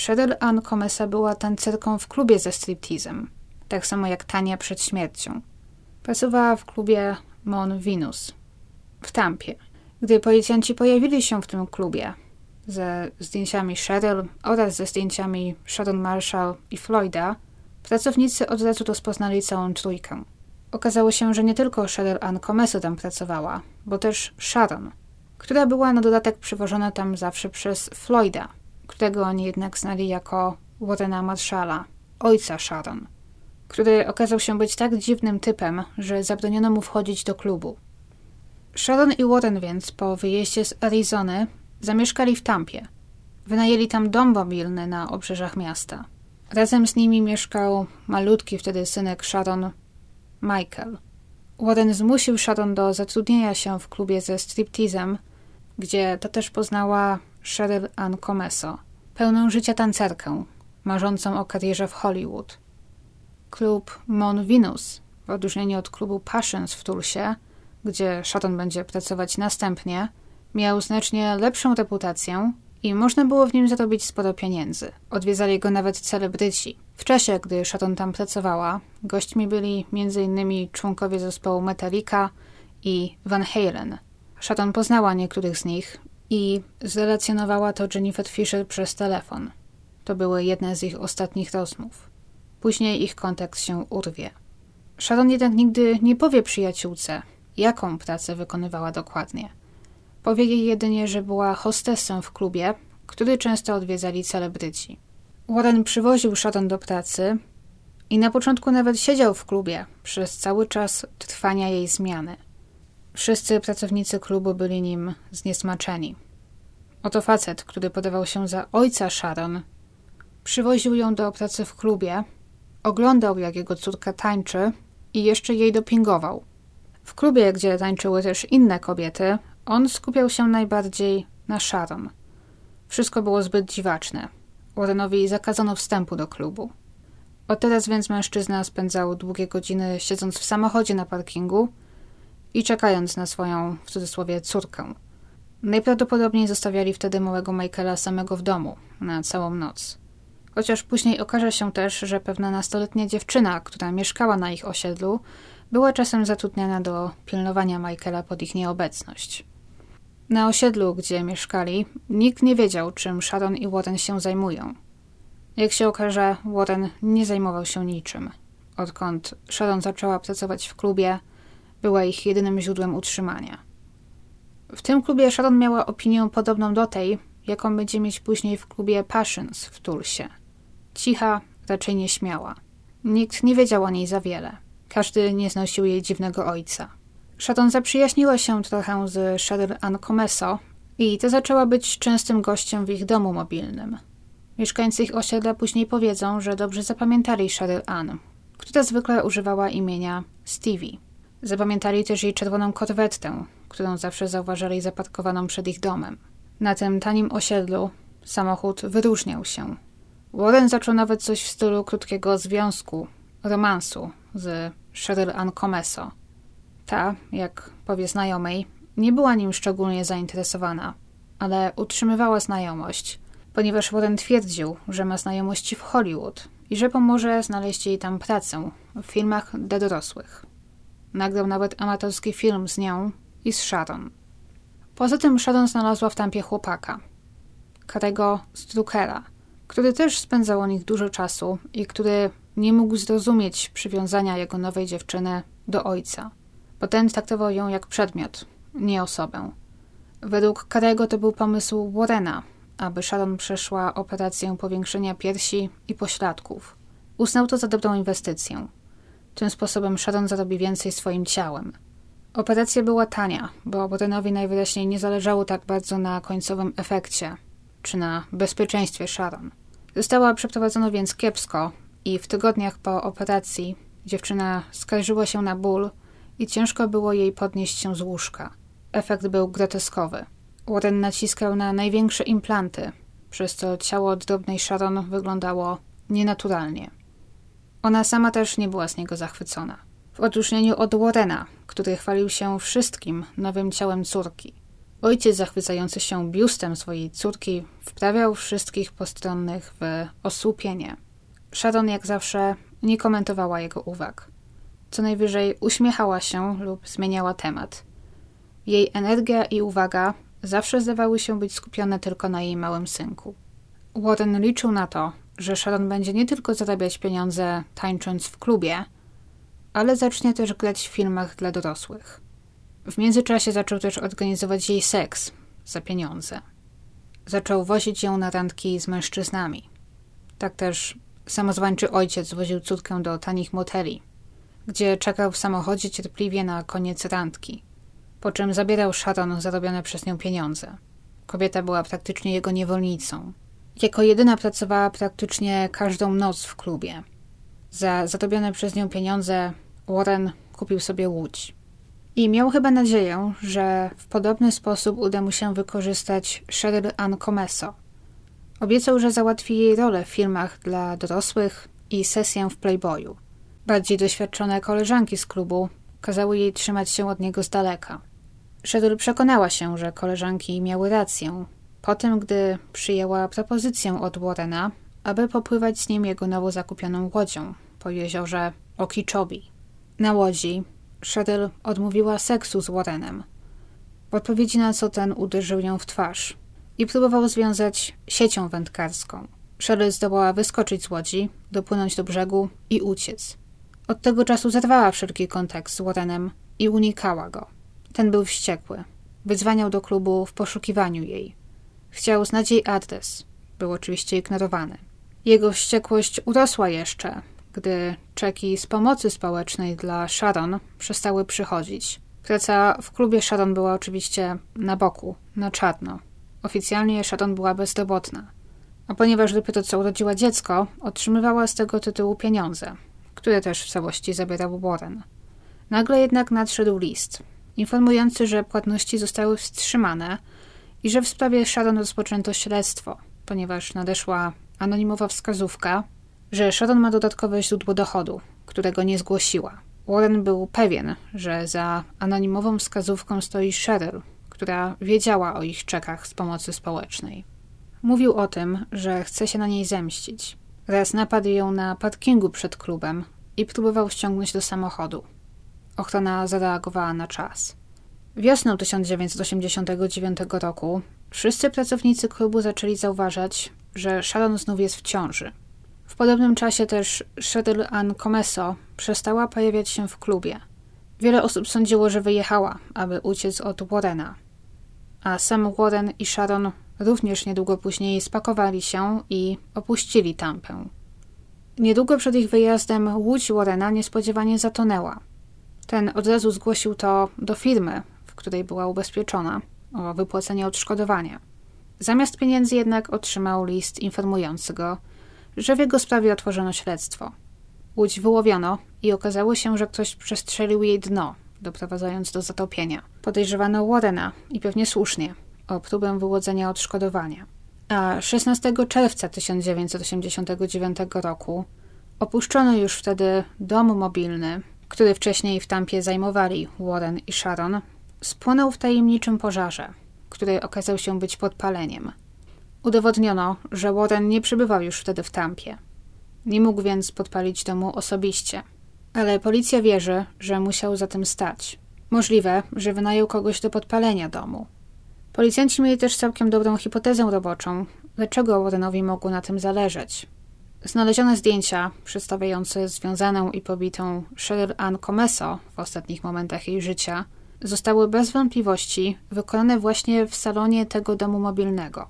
Cheryl Ann Comesa była tancerką w klubie ze striptizem, tak samo jak Tania przed śmiercią. Pracowała w klubie Mon Venus w Tampie. Gdy policjanci pojawili się w tym klubie ze zdjęciami Cheryl oraz ze zdjęciami Sharon Marshall i Floyda, pracownicy od razu rozpoznali całą trójkę. Okazało się, że nie tylko Cheryl Ann Comeso tam pracowała, bo też Sharon, która była na dodatek przywożona tam zawsze przez Floyda, którego oni jednak znali jako Warrena Marshalla, ojca Sharon, który okazał się być tak dziwnym typem, że zabroniono mu wchodzić do klubu. Sharon i Warren więc po wyjeździe z Arizony zamieszkali w Tampie. Wynajęli tam dom mobilny na obrzeżach miasta. Razem z nimi mieszkał malutki wtedy synek Sharon, Michael. Warren zmusił Sharon do zatrudnienia się w klubie ze striptizem, gdzie to też poznała Cheryl Ann Comeso, pełną życia tancerkę, marzącą o karierze w Hollywood. Klub Mon Venus, w odróżnieniu od klubu Passions w Tulsie, gdzie Sharon będzie pracować następnie, miał znacznie lepszą reputację i można było w nim zarobić sporo pieniędzy. Odwiedzali go nawet celebryci. W czasie, gdy Sharon tam pracowała, gośćmi byli m.in. członkowie zespołu Metallica i Van Halen. Sharon poznała niektórych z nich i zrelacjonowała to Jennifer Fisher przez telefon. To były jedne z ich ostatnich rozmów. Później ich kontakt się urwie. Sharon jednak nigdy nie powie przyjaciółce, jaką pracę wykonywała dokładnie. Powie jej jedynie, że była hostessą w klubie, który często odwiedzali celebryci. Warren przywoził Sharon do pracy i na początku nawet siedział w klubie przez cały czas trwania jej zmiany. Wszyscy pracownicy klubu byli nim zniesmaczeni. Oto facet, który podawał się za ojca Sharon, przywoził ją do pracy w klubie, oglądał jak jego córka tańczy i jeszcze jej dopingował. W klubie, gdzie tańczyły też inne kobiety, on skupiał się najbardziej na Sharon. Wszystko było zbyt dziwaczne. Warrenowi zakazano wstępu do klubu. Od teraz więc mężczyzna spędzał długie godziny siedząc w samochodzie na parkingu i czekając na swoją, w cudzysłowie, córkę. Najprawdopodobniej zostawiali wtedy małego Michaela samego w domu na całą noc. Chociaż później okaże się też, że pewna nastoletnia dziewczyna, która mieszkała na ich osiedlu, była czasem zatrudniana do pilnowania Michaela pod ich nieobecność. Na osiedlu, gdzie mieszkali, nikt nie wiedział, czym Sharon i Warren się zajmują. Jak się okaże, Warren nie zajmował się niczym. Odkąd Sharon zaczęła pracować w klubie, była ich jedynym źródłem utrzymania. W tym klubie Sharon miała opinię podobną do tej, jaką będzie mieć później w klubie Passions w Tulsie. Cicha, raczej nieśmiała. Nikt nie wiedział o niej za wiele. Każdy nie znosił jej dziwnego ojca. Sharon zaprzyjaźniła się trochę z Cheryl Ann i to zaczęła być częstym gościem w ich domu mobilnym. Mieszkańcy ich osiedla później powiedzą, że dobrze zapamiętali Cheryl Ann, która zwykle używała imienia Stevie. Zapamiętali też jej czerwoną korwetę, którą zawsze zauważali zaparkowaną przed ich domem. Na tym tanim osiedlu samochód wyróżniał się. Warren zaczął nawet coś w stylu krótkiego związku, romansu z Cheryl Ann Comeso. Ta, jak powie znajomej, nie była nim szczególnie zainteresowana, ale utrzymywała znajomość, ponieważ Warren twierdził, że ma znajomości w Hollywood i że pomoże znaleźć jej tam pracę w filmach dla dorosłych. Nagrał nawet amatorski film z nią i z Sharon. Poza tym Sharon znalazła w tampie chłopaka, Karego Strukera, który też spędzał o nich dużo czasu i który nie mógł zrozumieć przywiązania jego nowej dziewczyny do ojca, bo ten traktował ją jak przedmiot, nie osobę. Według Karego to był pomysł Warrena, aby Sharon przeszła operację powiększenia piersi i pośladków. Uznał to za dobrą inwestycję. Tym sposobem Sharon zarobi więcej swoim ciałem. Operacja była tania, bo Warrenowi najwyraźniej nie zależało tak bardzo na końcowym efekcie, czy na bezpieczeństwie Sharon. Została przeprowadzona więc kiepsko i w tygodniach po operacji dziewczyna skarżyła się na ból i ciężko było jej podnieść się z łóżka. Efekt był groteskowy. Warren naciskał na największe implanty, przez co ciało drobnej Sharon wyglądało nienaturalnie. Ona sama też nie była z niego zachwycona. W odróżnieniu od Warrena, który chwalił się wszystkim nowym ciałem córki. Ojciec zachwycający się biustem swojej córki wprawiał wszystkich postronnych w osłupienie. Sharon jak zawsze nie komentowała jego uwag. Co najwyżej uśmiechała się lub zmieniała temat. Jej energia i uwaga zawsze zdawały się być skupione tylko na jej małym synku. Warren liczył na to, że Sharon będzie nie tylko zarabiać pieniądze tańcząc w klubie, ale zacznie też grać w filmach dla dorosłych. W międzyczasie zaczął też organizować jej seks za pieniądze. Zaczął wozić ją na randki z mężczyznami. Tak też samozwańczy ojciec woził córkę do tanich moteli, gdzie czekał w samochodzie cierpliwie na koniec randki, po czym zabierał Sharon zarobione przez nią pieniądze. Kobieta była praktycznie jego niewolnicą. Jako jedyna pracowała praktycznie każdą noc w klubie. Za zarobione przez nią pieniądze Warren kupił sobie łódź. I miał chyba nadzieję, że w podobny sposób uda mu się wykorzystać Cheryl Ann Comeso. Obiecał, że załatwi jej rolę w filmach dla dorosłych i sesję w Playboyu. Bardziej doświadczone koleżanki z klubu kazały jej trzymać się od niego z daleka. Cheryl przekonała się, że koleżanki miały rację, po tym gdy przyjęła propozycję od Warrena, aby popływać z nim jego nowo zakupioną łodzią po jeziorze Okeechobee. Na łodzi Cheryl odmówiła seksu z Warrenem. W odpowiedzi na co ten uderzył ją w twarz i próbował związać siecią wędkarską. Cheryl zdołała wyskoczyć z łodzi, dopłynąć do brzegu i uciec. Od tego czasu zerwała wszelki kontakt z Warrenem i unikała go. Ten był wściekły. Wyzwaniał do klubu w poszukiwaniu jej. Chciał znać jej adres. Był oczywiście ignorowany. Jego wściekłość urosła jeszcze, gdy czeki z pomocy społecznej dla Sharon przestały przychodzić. Praca w klubie Sharon była oczywiście na boku, na czarno. Oficjalnie Sharon była bezrobotna. A ponieważ dopiero co urodziła dziecko, otrzymywała z tego tytułu pieniądze, które też w całości zabierał Warren. Nagle jednak nadszedł list, informujący, że płatności zostały wstrzymane i że w sprawie Sharon rozpoczęto śledztwo, ponieważ nadeszła anonimowa wskazówka, że Sharon ma dodatkowe źródło dochodu, którego nie zgłosiła. Warren był pewien, że za anonimową wskazówką stoi Cheryl, która wiedziała o ich czekach z pomocy społecznej. Mówił o tym, że chce się na niej zemścić. Raz napadł ją na parkingu przed klubem i próbował ściągnąć do samochodu. Ochrona zareagowała na czas. Wiosną 1989 roku wszyscy pracownicy klubu zaczęli zauważać, że Sharon znów jest w ciąży. W podobnym czasie też Cheryl Ann Comeso przestała pojawiać się w klubie. Wiele osób sądziło, że wyjechała, aby uciec od Warrena. A sam Warren i Sharon również niedługo później spakowali się i opuścili Tampę. Niedługo przed ich wyjazdem łódź Warrena niespodziewanie zatonęła. Ten od razu zgłosił to do firmy, w której była ubezpieczona, o wypłacenie odszkodowania. Zamiast pieniędzy jednak otrzymał list informujący go, że w jego sprawie otworzono śledztwo. Łódź wyłowiono i okazało się, że ktoś przestrzelił jej dno, doprowadzając do zatopienia. Podejrzewano Warrena i pewnie słusznie o próbę wyłodzenia odszkodowania. A 16 czerwca 1989 roku opuszczono już wtedy dom mobilny, który wcześniej w Tampie zajmowali Warren i Sharon, spłonął w tajemniczym pożarze, który okazał się być podpaleniem. Udowodniono, że Warren nie przebywał już wtedy w Tampie. Nie mógł więc podpalić domu osobiście. Ale policja wierzy, że musiał za tym stać. Możliwe, że wynajął kogoś do podpalenia domu. Policjanci mieli też całkiem dobrą hipotezę roboczą, dlaczego Warrenowi mogło na tym zależeć. Znalezione zdjęcia przedstawiające związaną i pobitą Cheryl Ann Comeso w ostatnich momentach jej życia zostały bez wątpliwości wykonane właśnie w salonie tego domu mobilnego.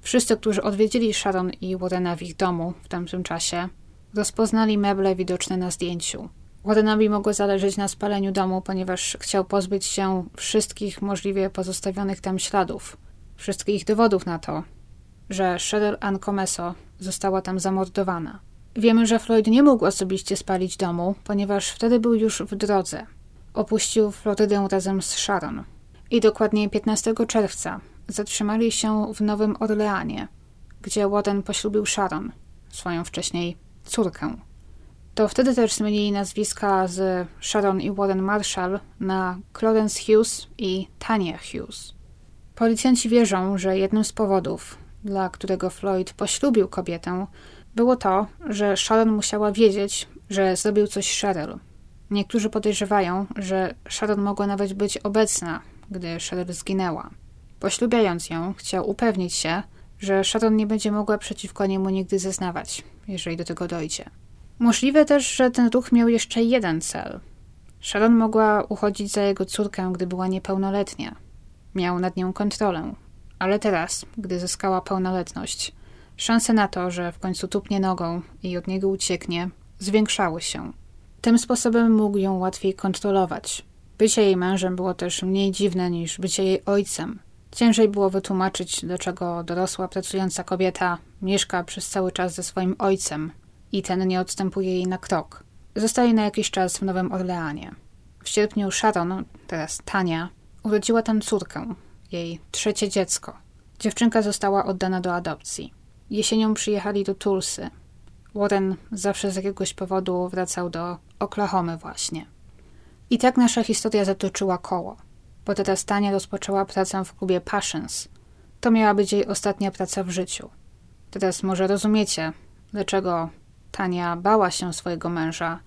Wszyscy, którzy odwiedzili Sharon i Warrena w ich domu w tamtym czasie, rozpoznali meble widoczne na zdjęciu. Warrenowi mogło zależeć na spaleniu domu, ponieważ chciał pozbyć się wszystkich możliwie pozostawionych tam śladów, wszystkich dowodów na to, że Cheryl Ann Comeso została tam zamordowana. Wiemy, że Floyd nie mógł osobiście spalić domu, ponieważ wtedy był już w drodze. Opuścił Florydę razem z Sharon. I dokładnie 15 czerwca zatrzymali się w Nowym Orleanie, gdzie Warren poślubił Sharon, swoją wcześniej córkę. To wtedy też zmienili nazwiska z Sharon i Warren Marshall na Clarence Hughes i Tania Hughes. Policjanci wierzą, że jednym z powodów, dla którego Floyd poślubił kobietę, było to, że Sharon musiała wiedzieć, że zrobił coś Cheryl. Niektórzy podejrzewają, że Sharon mogła nawet być obecna, gdy Cheryl zginęła. Poślubiając ją, chciał upewnić się, że Sharon nie będzie mogła przeciwko niemu nigdy zeznawać, jeżeli do tego dojdzie. Możliwe też, że ten ruch miał jeszcze jeden cel. Sharon mogła uchodzić za jego córkę, gdy była niepełnoletnia. Miał nad nią kontrolę, ale teraz, gdy zyskała pełnoletność, szanse na to, że w końcu tupnie nogą i od niego ucieknie, zwiększały się. Tym sposobem mógł ją łatwiej kontrolować. Bycie jej mężem było też mniej dziwne niż bycie jej ojcem. Ciężej było wytłumaczyć, dlaczego dorosła, pracująca kobieta mieszka przez cały czas ze swoim ojcem i ten nie odstępuje jej na krok. Zostaje na jakiś czas w Nowym Orleanie. W sierpniu Sharon, teraz Tania, urodziła tam córkę, jej trzecie dziecko. Dziewczynka została oddana do adopcji. Jesienią przyjechali do Tulsy. Warren zawsze z jakiegoś powodu wracał do Oklahomy właśnie. I tak nasza historia zatoczyła koło. Bo teraz Tania rozpoczęła pracę w klubie Passions. To miała być jej ostatnia praca w życiu. Teraz może rozumiecie, dlaczego Tania bała się swojego męża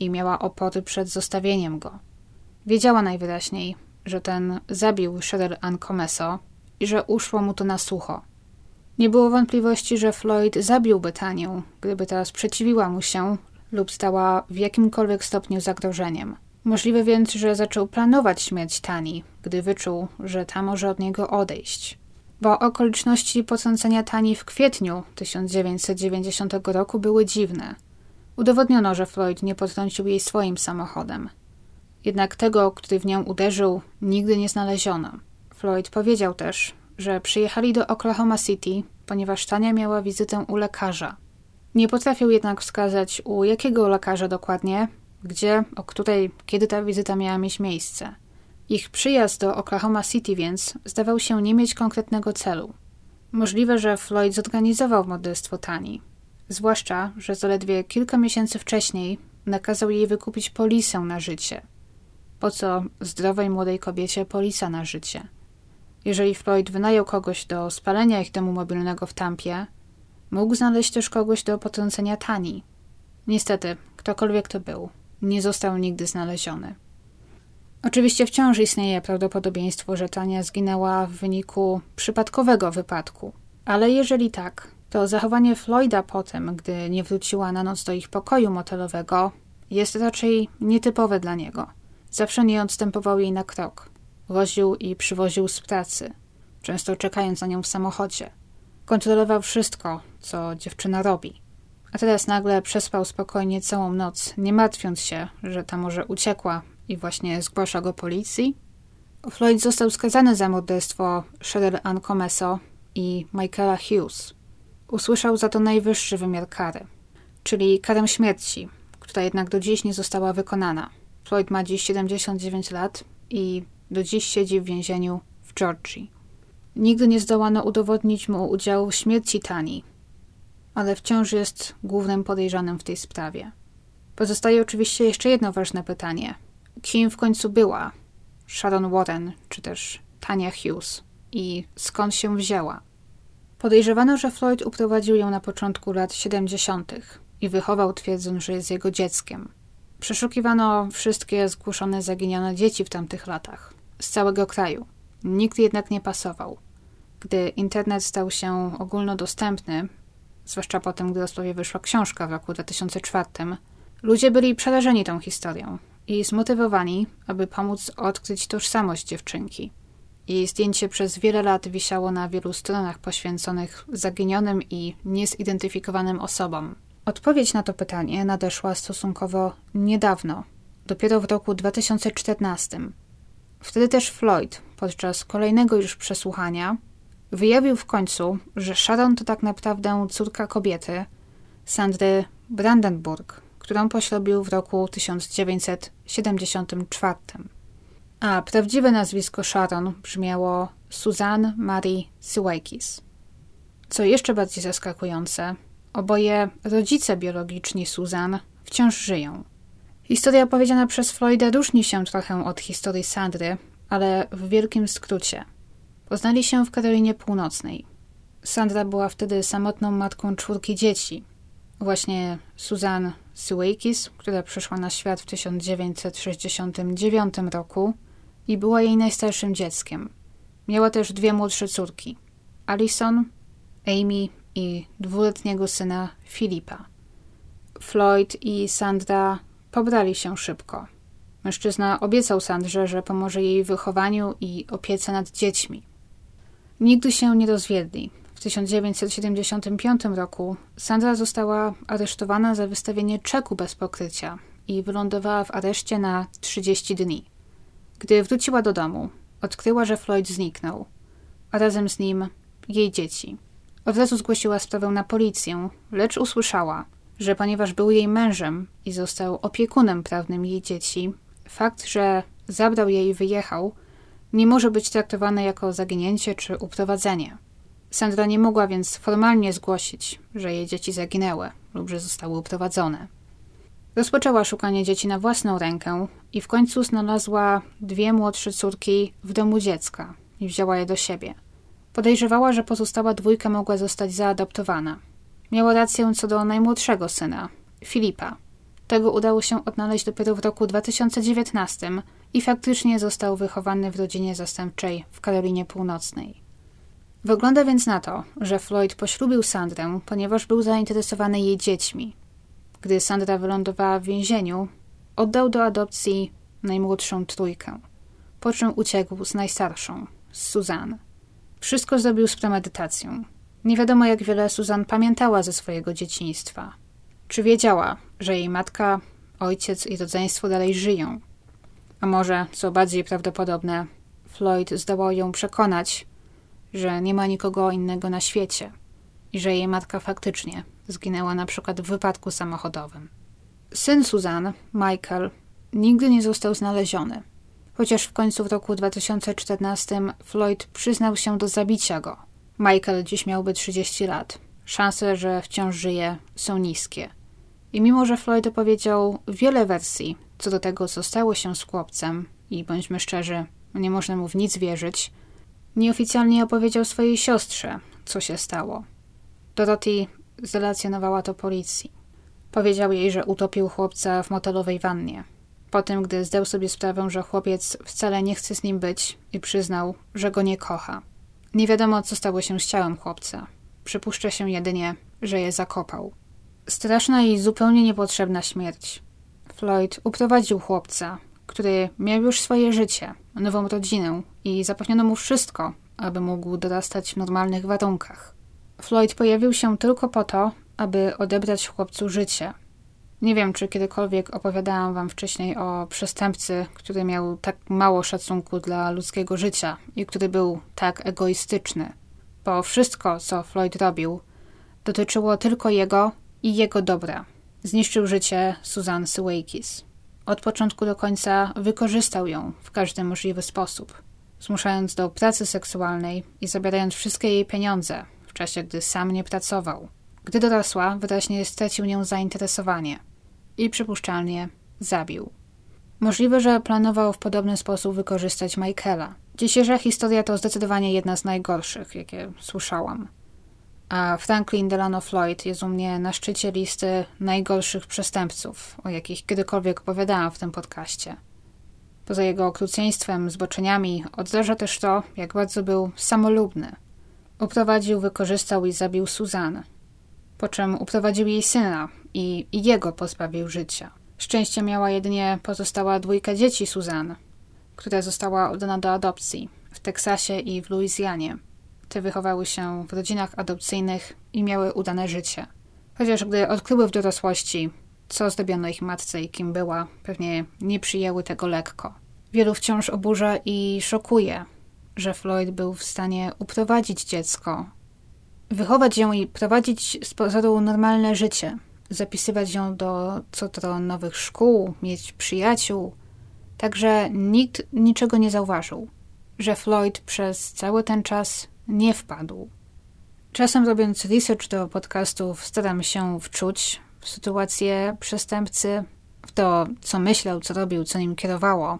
i miała opory przed zostawieniem go. Wiedziała najwyraźniej, że ten zabił Cheryl Ann Comeso i że uszło mu to na sucho. Nie było wątpliwości, że Floyd zabiłby Tanię, gdyby ta sprzeciwiła mu się lub stała w jakimkolwiek stopniu zagrożeniem. Możliwe więc, że zaczął planować śmierć Tani, gdy wyczuł, że ta może od niego odejść. Bo okoliczności potrącenia Tani w kwietniu 1990 roku były dziwne. Udowodniono, że Floyd nie potrącił jej swoim samochodem. Jednak tego, który w nią uderzył, nigdy nie znaleziono. Floyd powiedział też, że przyjechali do Oklahoma City, ponieważ Tania miała wizytę u lekarza. Nie potrafił jednak wskazać, u jakiego lekarza dokładnie, gdzie, o której, kiedy ta wizyta miała mieć miejsce. Ich przyjazd do Oklahoma City więc zdawał się nie mieć konkretnego celu. Możliwe, że Floyd zorganizował morderstwo Tani. Zwłaszcza, że zaledwie kilka miesięcy wcześniej nakazał jej wykupić polisę na życie – po co zdrowej młodej kobiecie polisa na życie? Jeżeli Floyd wynajął kogoś do spalenia ich domu mobilnego w Tampie, mógł znaleźć też kogoś do potrącenia Tani. Niestety, ktokolwiek to był, nie został nigdy znaleziony. Oczywiście wciąż istnieje prawdopodobieństwo, że Tania zginęła w wyniku przypadkowego wypadku. Ale jeżeli tak, to zachowanie Floyda potem, gdy nie wróciła na noc do ich pokoju motelowego, jest raczej nietypowe dla niego. Zawsze nie odstępował jej na krok. Woził i przywoził z pracy, często czekając na nią w samochodzie. Kontrolował wszystko, co dziewczyna robi. A teraz nagle przespał spokojnie całą noc, nie martwiąc się, że ta może uciekła i właśnie zgłasza go policji. Floyd został skazany za morderstwo Cheryl Ann Comeso i Michaela Hughes. Usłyszał za to najwyższy wymiar kary, czyli karę śmierci, która jednak do dziś nie została wykonana. Floyd ma dziś 79 lat i do dziś siedzi w więzieniu w Georgii. Nigdy nie zdołano udowodnić mu udziału w śmierci Tani, ale wciąż jest głównym podejrzanym w tej sprawie. Pozostaje oczywiście jeszcze jedno ważne pytanie. Kim w końcu była Sharon Warren, czy też Tania Hughes i skąd się wzięła? Podejrzewano, że Floyd uprowadził ją na początku lat 70. i wychował, twierdząc, że jest jego dzieckiem. Przeszukiwano wszystkie zgłoszone zaginione dzieci w tamtych latach, z całego kraju. Nikt jednak nie pasował. Gdy internet stał się ogólnodostępny, zwłaszcza potem, gdy o sprawie wyszła książka w roku 2004, ludzie byli przerażeni tą historią i zmotywowani, aby pomóc odkryć tożsamość dziewczynki. Jej zdjęcie przez wiele lat wisiało na wielu stronach poświęconych zaginionym i niezidentyfikowanym osobom. Odpowiedź na to pytanie nadeszła stosunkowo niedawno, dopiero w roku 2014. Wtedy też Floyd, podczas kolejnego już przesłuchania, wyjawił w końcu, że Sharon to tak naprawdę córka kobiety, Sandry Brandenburg, którą poślubił w roku 1974. A prawdziwe nazwisko Sharon brzmiało Suzanne Marie Siwakis. Co jeszcze bardziej zaskakujące, oboje rodzice biologiczni Susan wciąż żyją. Historia opowiedziana przez Floyda różni się trochę od historii Sandry, ale w wielkim skrócie. Poznali się w Karolinie Północnej. Sandra była wtedy samotną matką czwórki dzieci. Właśnie Susan Siwakis, która przyszła na świat w 1969 roku i była jej najstarszym dzieckiem. Miała też dwie młodsze córki, Alison, Amy i dwuletniego syna Filipa. Floyd i Sandra pobrali się szybko. Mężczyzna obiecał Sandrze, że pomoże jej w wychowaniu i opiece nad dziećmi. Nigdy się nie rozwiedli. W 1975 roku Sandra została aresztowana za wystawienie czeku bez pokrycia i wylądowała w areszcie na 30 dni. Gdy wróciła do domu, odkryła, że Floyd zniknął, a razem z nim jej dzieci. Od razu zgłosiła sprawę na policję, lecz usłyszała, że ponieważ był jej mężem i został opiekunem prawnym jej dzieci, fakt, że zabrał je i wyjechał, nie może być traktowany jako zaginięcie czy uprowadzenie. Sandra nie mogła więc formalnie zgłosić, że jej dzieci zaginęły lub że zostały uprowadzone. Rozpoczęła szukanie dzieci na własną rękę i w końcu znalazła dwie młodsze córki w domu dziecka i wzięła je do siebie. Podejrzewała, że pozostała dwójka mogła zostać zaadoptowana. Miała rację co do najmłodszego syna, Filipa. Tego udało się odnaleźć dopiero w roku 2019 i faktycznie został wychowany w rodzinie zastępczej w Karolinie Północnej. Wygląda więc na to, że Floyd poślubił Sandrę, ponieważ był zainteresowany jej dziećmi. Gdy Sandra wylądowała w więzieniu, oddał do adopcji najmłodszą trójkę, po czym uciekł z najstarszą, z Suzanne. Wszystko zrobił z premedytacją. Nie wiadomo, jak wiele Susan pamiętała ze swojego dzieciństwa. Czy wiedziała, że jej matka, ojciec i rodzeństwo dalej żyją? A może, co bardziej prawdopodobne, Floyd zdołał ją przekonać, że nie ma nikogo innego na świecie i że jej matka faktycznie zginęła na przykład w wypadku samochodowym. Syn Susan, Michael, nigdy nie został znaleziony – chociaż w końcu w roku 2014 Floyd przyznał się do zabicia go. Michael dziś miałby 30 lat. Szanse, że wciąż żyje, są niskie. I mimo, że Floyd opowiedział wiele wersji co do tego, co stało się z chłopcem, i bądźmy szczerzy, nie można mu w nic wierzyć, nieoficjalnie opowiedział swojej siostrze, co się stało. Dorothy zrelacjonowała to policji. Powiedział jej, że utopił chłopca w motelowej wannie. Po tym, gdy zdał sobie sprawę, że chłopiec wcale nie chce z nim być i przyznał, że go nie kocha. Nie wiadomo, co stało się z ciałem chłopca. Przypuszcza się jedynie, że je zakopał. Straszna i zupełnie niepotrzebna śmierć. Floyd uprowadził chłopca, który miał już swoje życie, nową rodzinę i zapewniono mu wszystko, aby mógł dorastać w normalnych warunkach. Floyd pojawił się tylko po to, aby odebrać chłopcu życie – nie wiem, czy kiedykolwiek opowiadałam wam wcześniej o przestępcy, który miał tak mało szacunku dla ludzkiego życia i który był tak egoistyczny. Bo wszystko, co Floyd robił, dotyczyło tylko jego i jego dobra. Zniszczył życie Susan Suwakis. Od początku do końca wykorzystał ją w każdy możliwy sposób. zmuszając do pracy seksualnej i zabierając wszystkie jej pieniądze w czasie, gdy sam nie pracował. Gdy dorosła, wyraźnie stracił nią zainteresowanie i przypuszczalnie zabił. Możliwe, że planował w podobny sposób wykorzystać Michaela. Dzisiejsza historia to zdecydowanie jedna z najgorszych, jakie słyszałam. A Franklin Delano Floyd jest u mnie na szczycie listy najgorszych przestępców, o jakich kiedykolwiek opowiadałam w tym podcaście. Poza jego okrucieństwem, zboczeniami, odraża też to, jak bardzo był samolubny. Uprowadził, wykorzystał i zabił Suzanne, po czym uprowadził jej syna i, i jego pozbawił życia. Szczęście miała jedynie pozostała dwójka dzieci Suzanne, która została oddana do adopcji w Teksasie i w Luizjanie. Te wychowały się w rodzinach adopcyjnych i miały udane życie. Chociaż gdy odkryły w dorosłości, co zrobiono ich matce i kim była, pewnie nie przyjęły tego lekko. Wielu wciąż oburza i szokuje, że Floyd był w stanie uprowadzić dziecko, wychować ją i prowadzić z pozoru normalne życie, zapisywać ją do co to nowych szkół, mieć przyjaciół. Także nikt niczego nie zauważył, że Floyd przez cały ten czas nie wpadł. Czasem robiąc research do podcastów, staram się wczuć w sytuację przestępcy, w to, co myślał, co robił, co nim kierowało,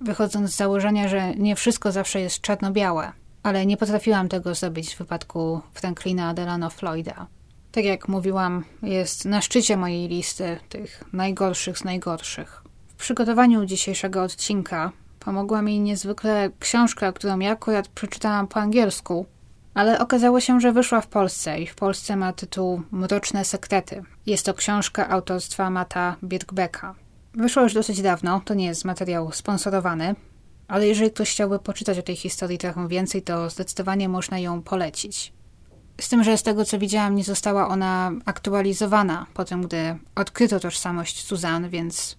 wychodząc z założenia, że nie wszystko zawsze jest czarno-białe, ale nie potrafiłam tego zrobić w wypadku Franklina Delano Floyda. Tak jak mówiłam, jest na szczycie mojej listy tych najgorszych z najgorszych. W przygotowaniu dzisiejszego odcinka pomogła mi niezwykle książka, którą ja akurat przeczytałam po angielsku, ale okazało się, że wyszła w Polsce i w Polsce ma tytuł Mroczne Sekrety. Jest to książka autorstwa Mata Birkbecka. Wyszła już dosyć dawno, to nie jest materiał sponsorowany, ale jeżeli ktoś chciałby poczytać o tej historii trochę więcej, to zdecydowanie można ją polecić. Z tym, że z tego co widziałam, nie została ona aktualizowana po tym, gdy odkryto tożsamość Suzanne, więc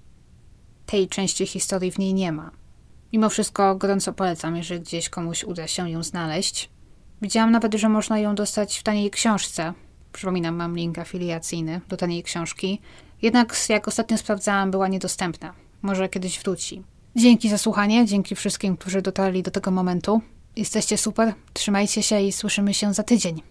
tej części historii w niej nie ma. Mimo wszystko gorąco polecam, jeżeli gdzieś komuś uda się ją znaleźć. Widziałam nawet, że można ją dostać w taniej książce. Przypominam, mam link afiliacyjny do taniej książki. Jednak, jak ostatnio sprawdzałam, była niedostępna. Może kiedyś wróci. Dzięki za słuchanie, dzięki wszystkim, którzy dotarli do tego momentu. Jesteście super, trzymajcie się i słyszymy się za tydzień.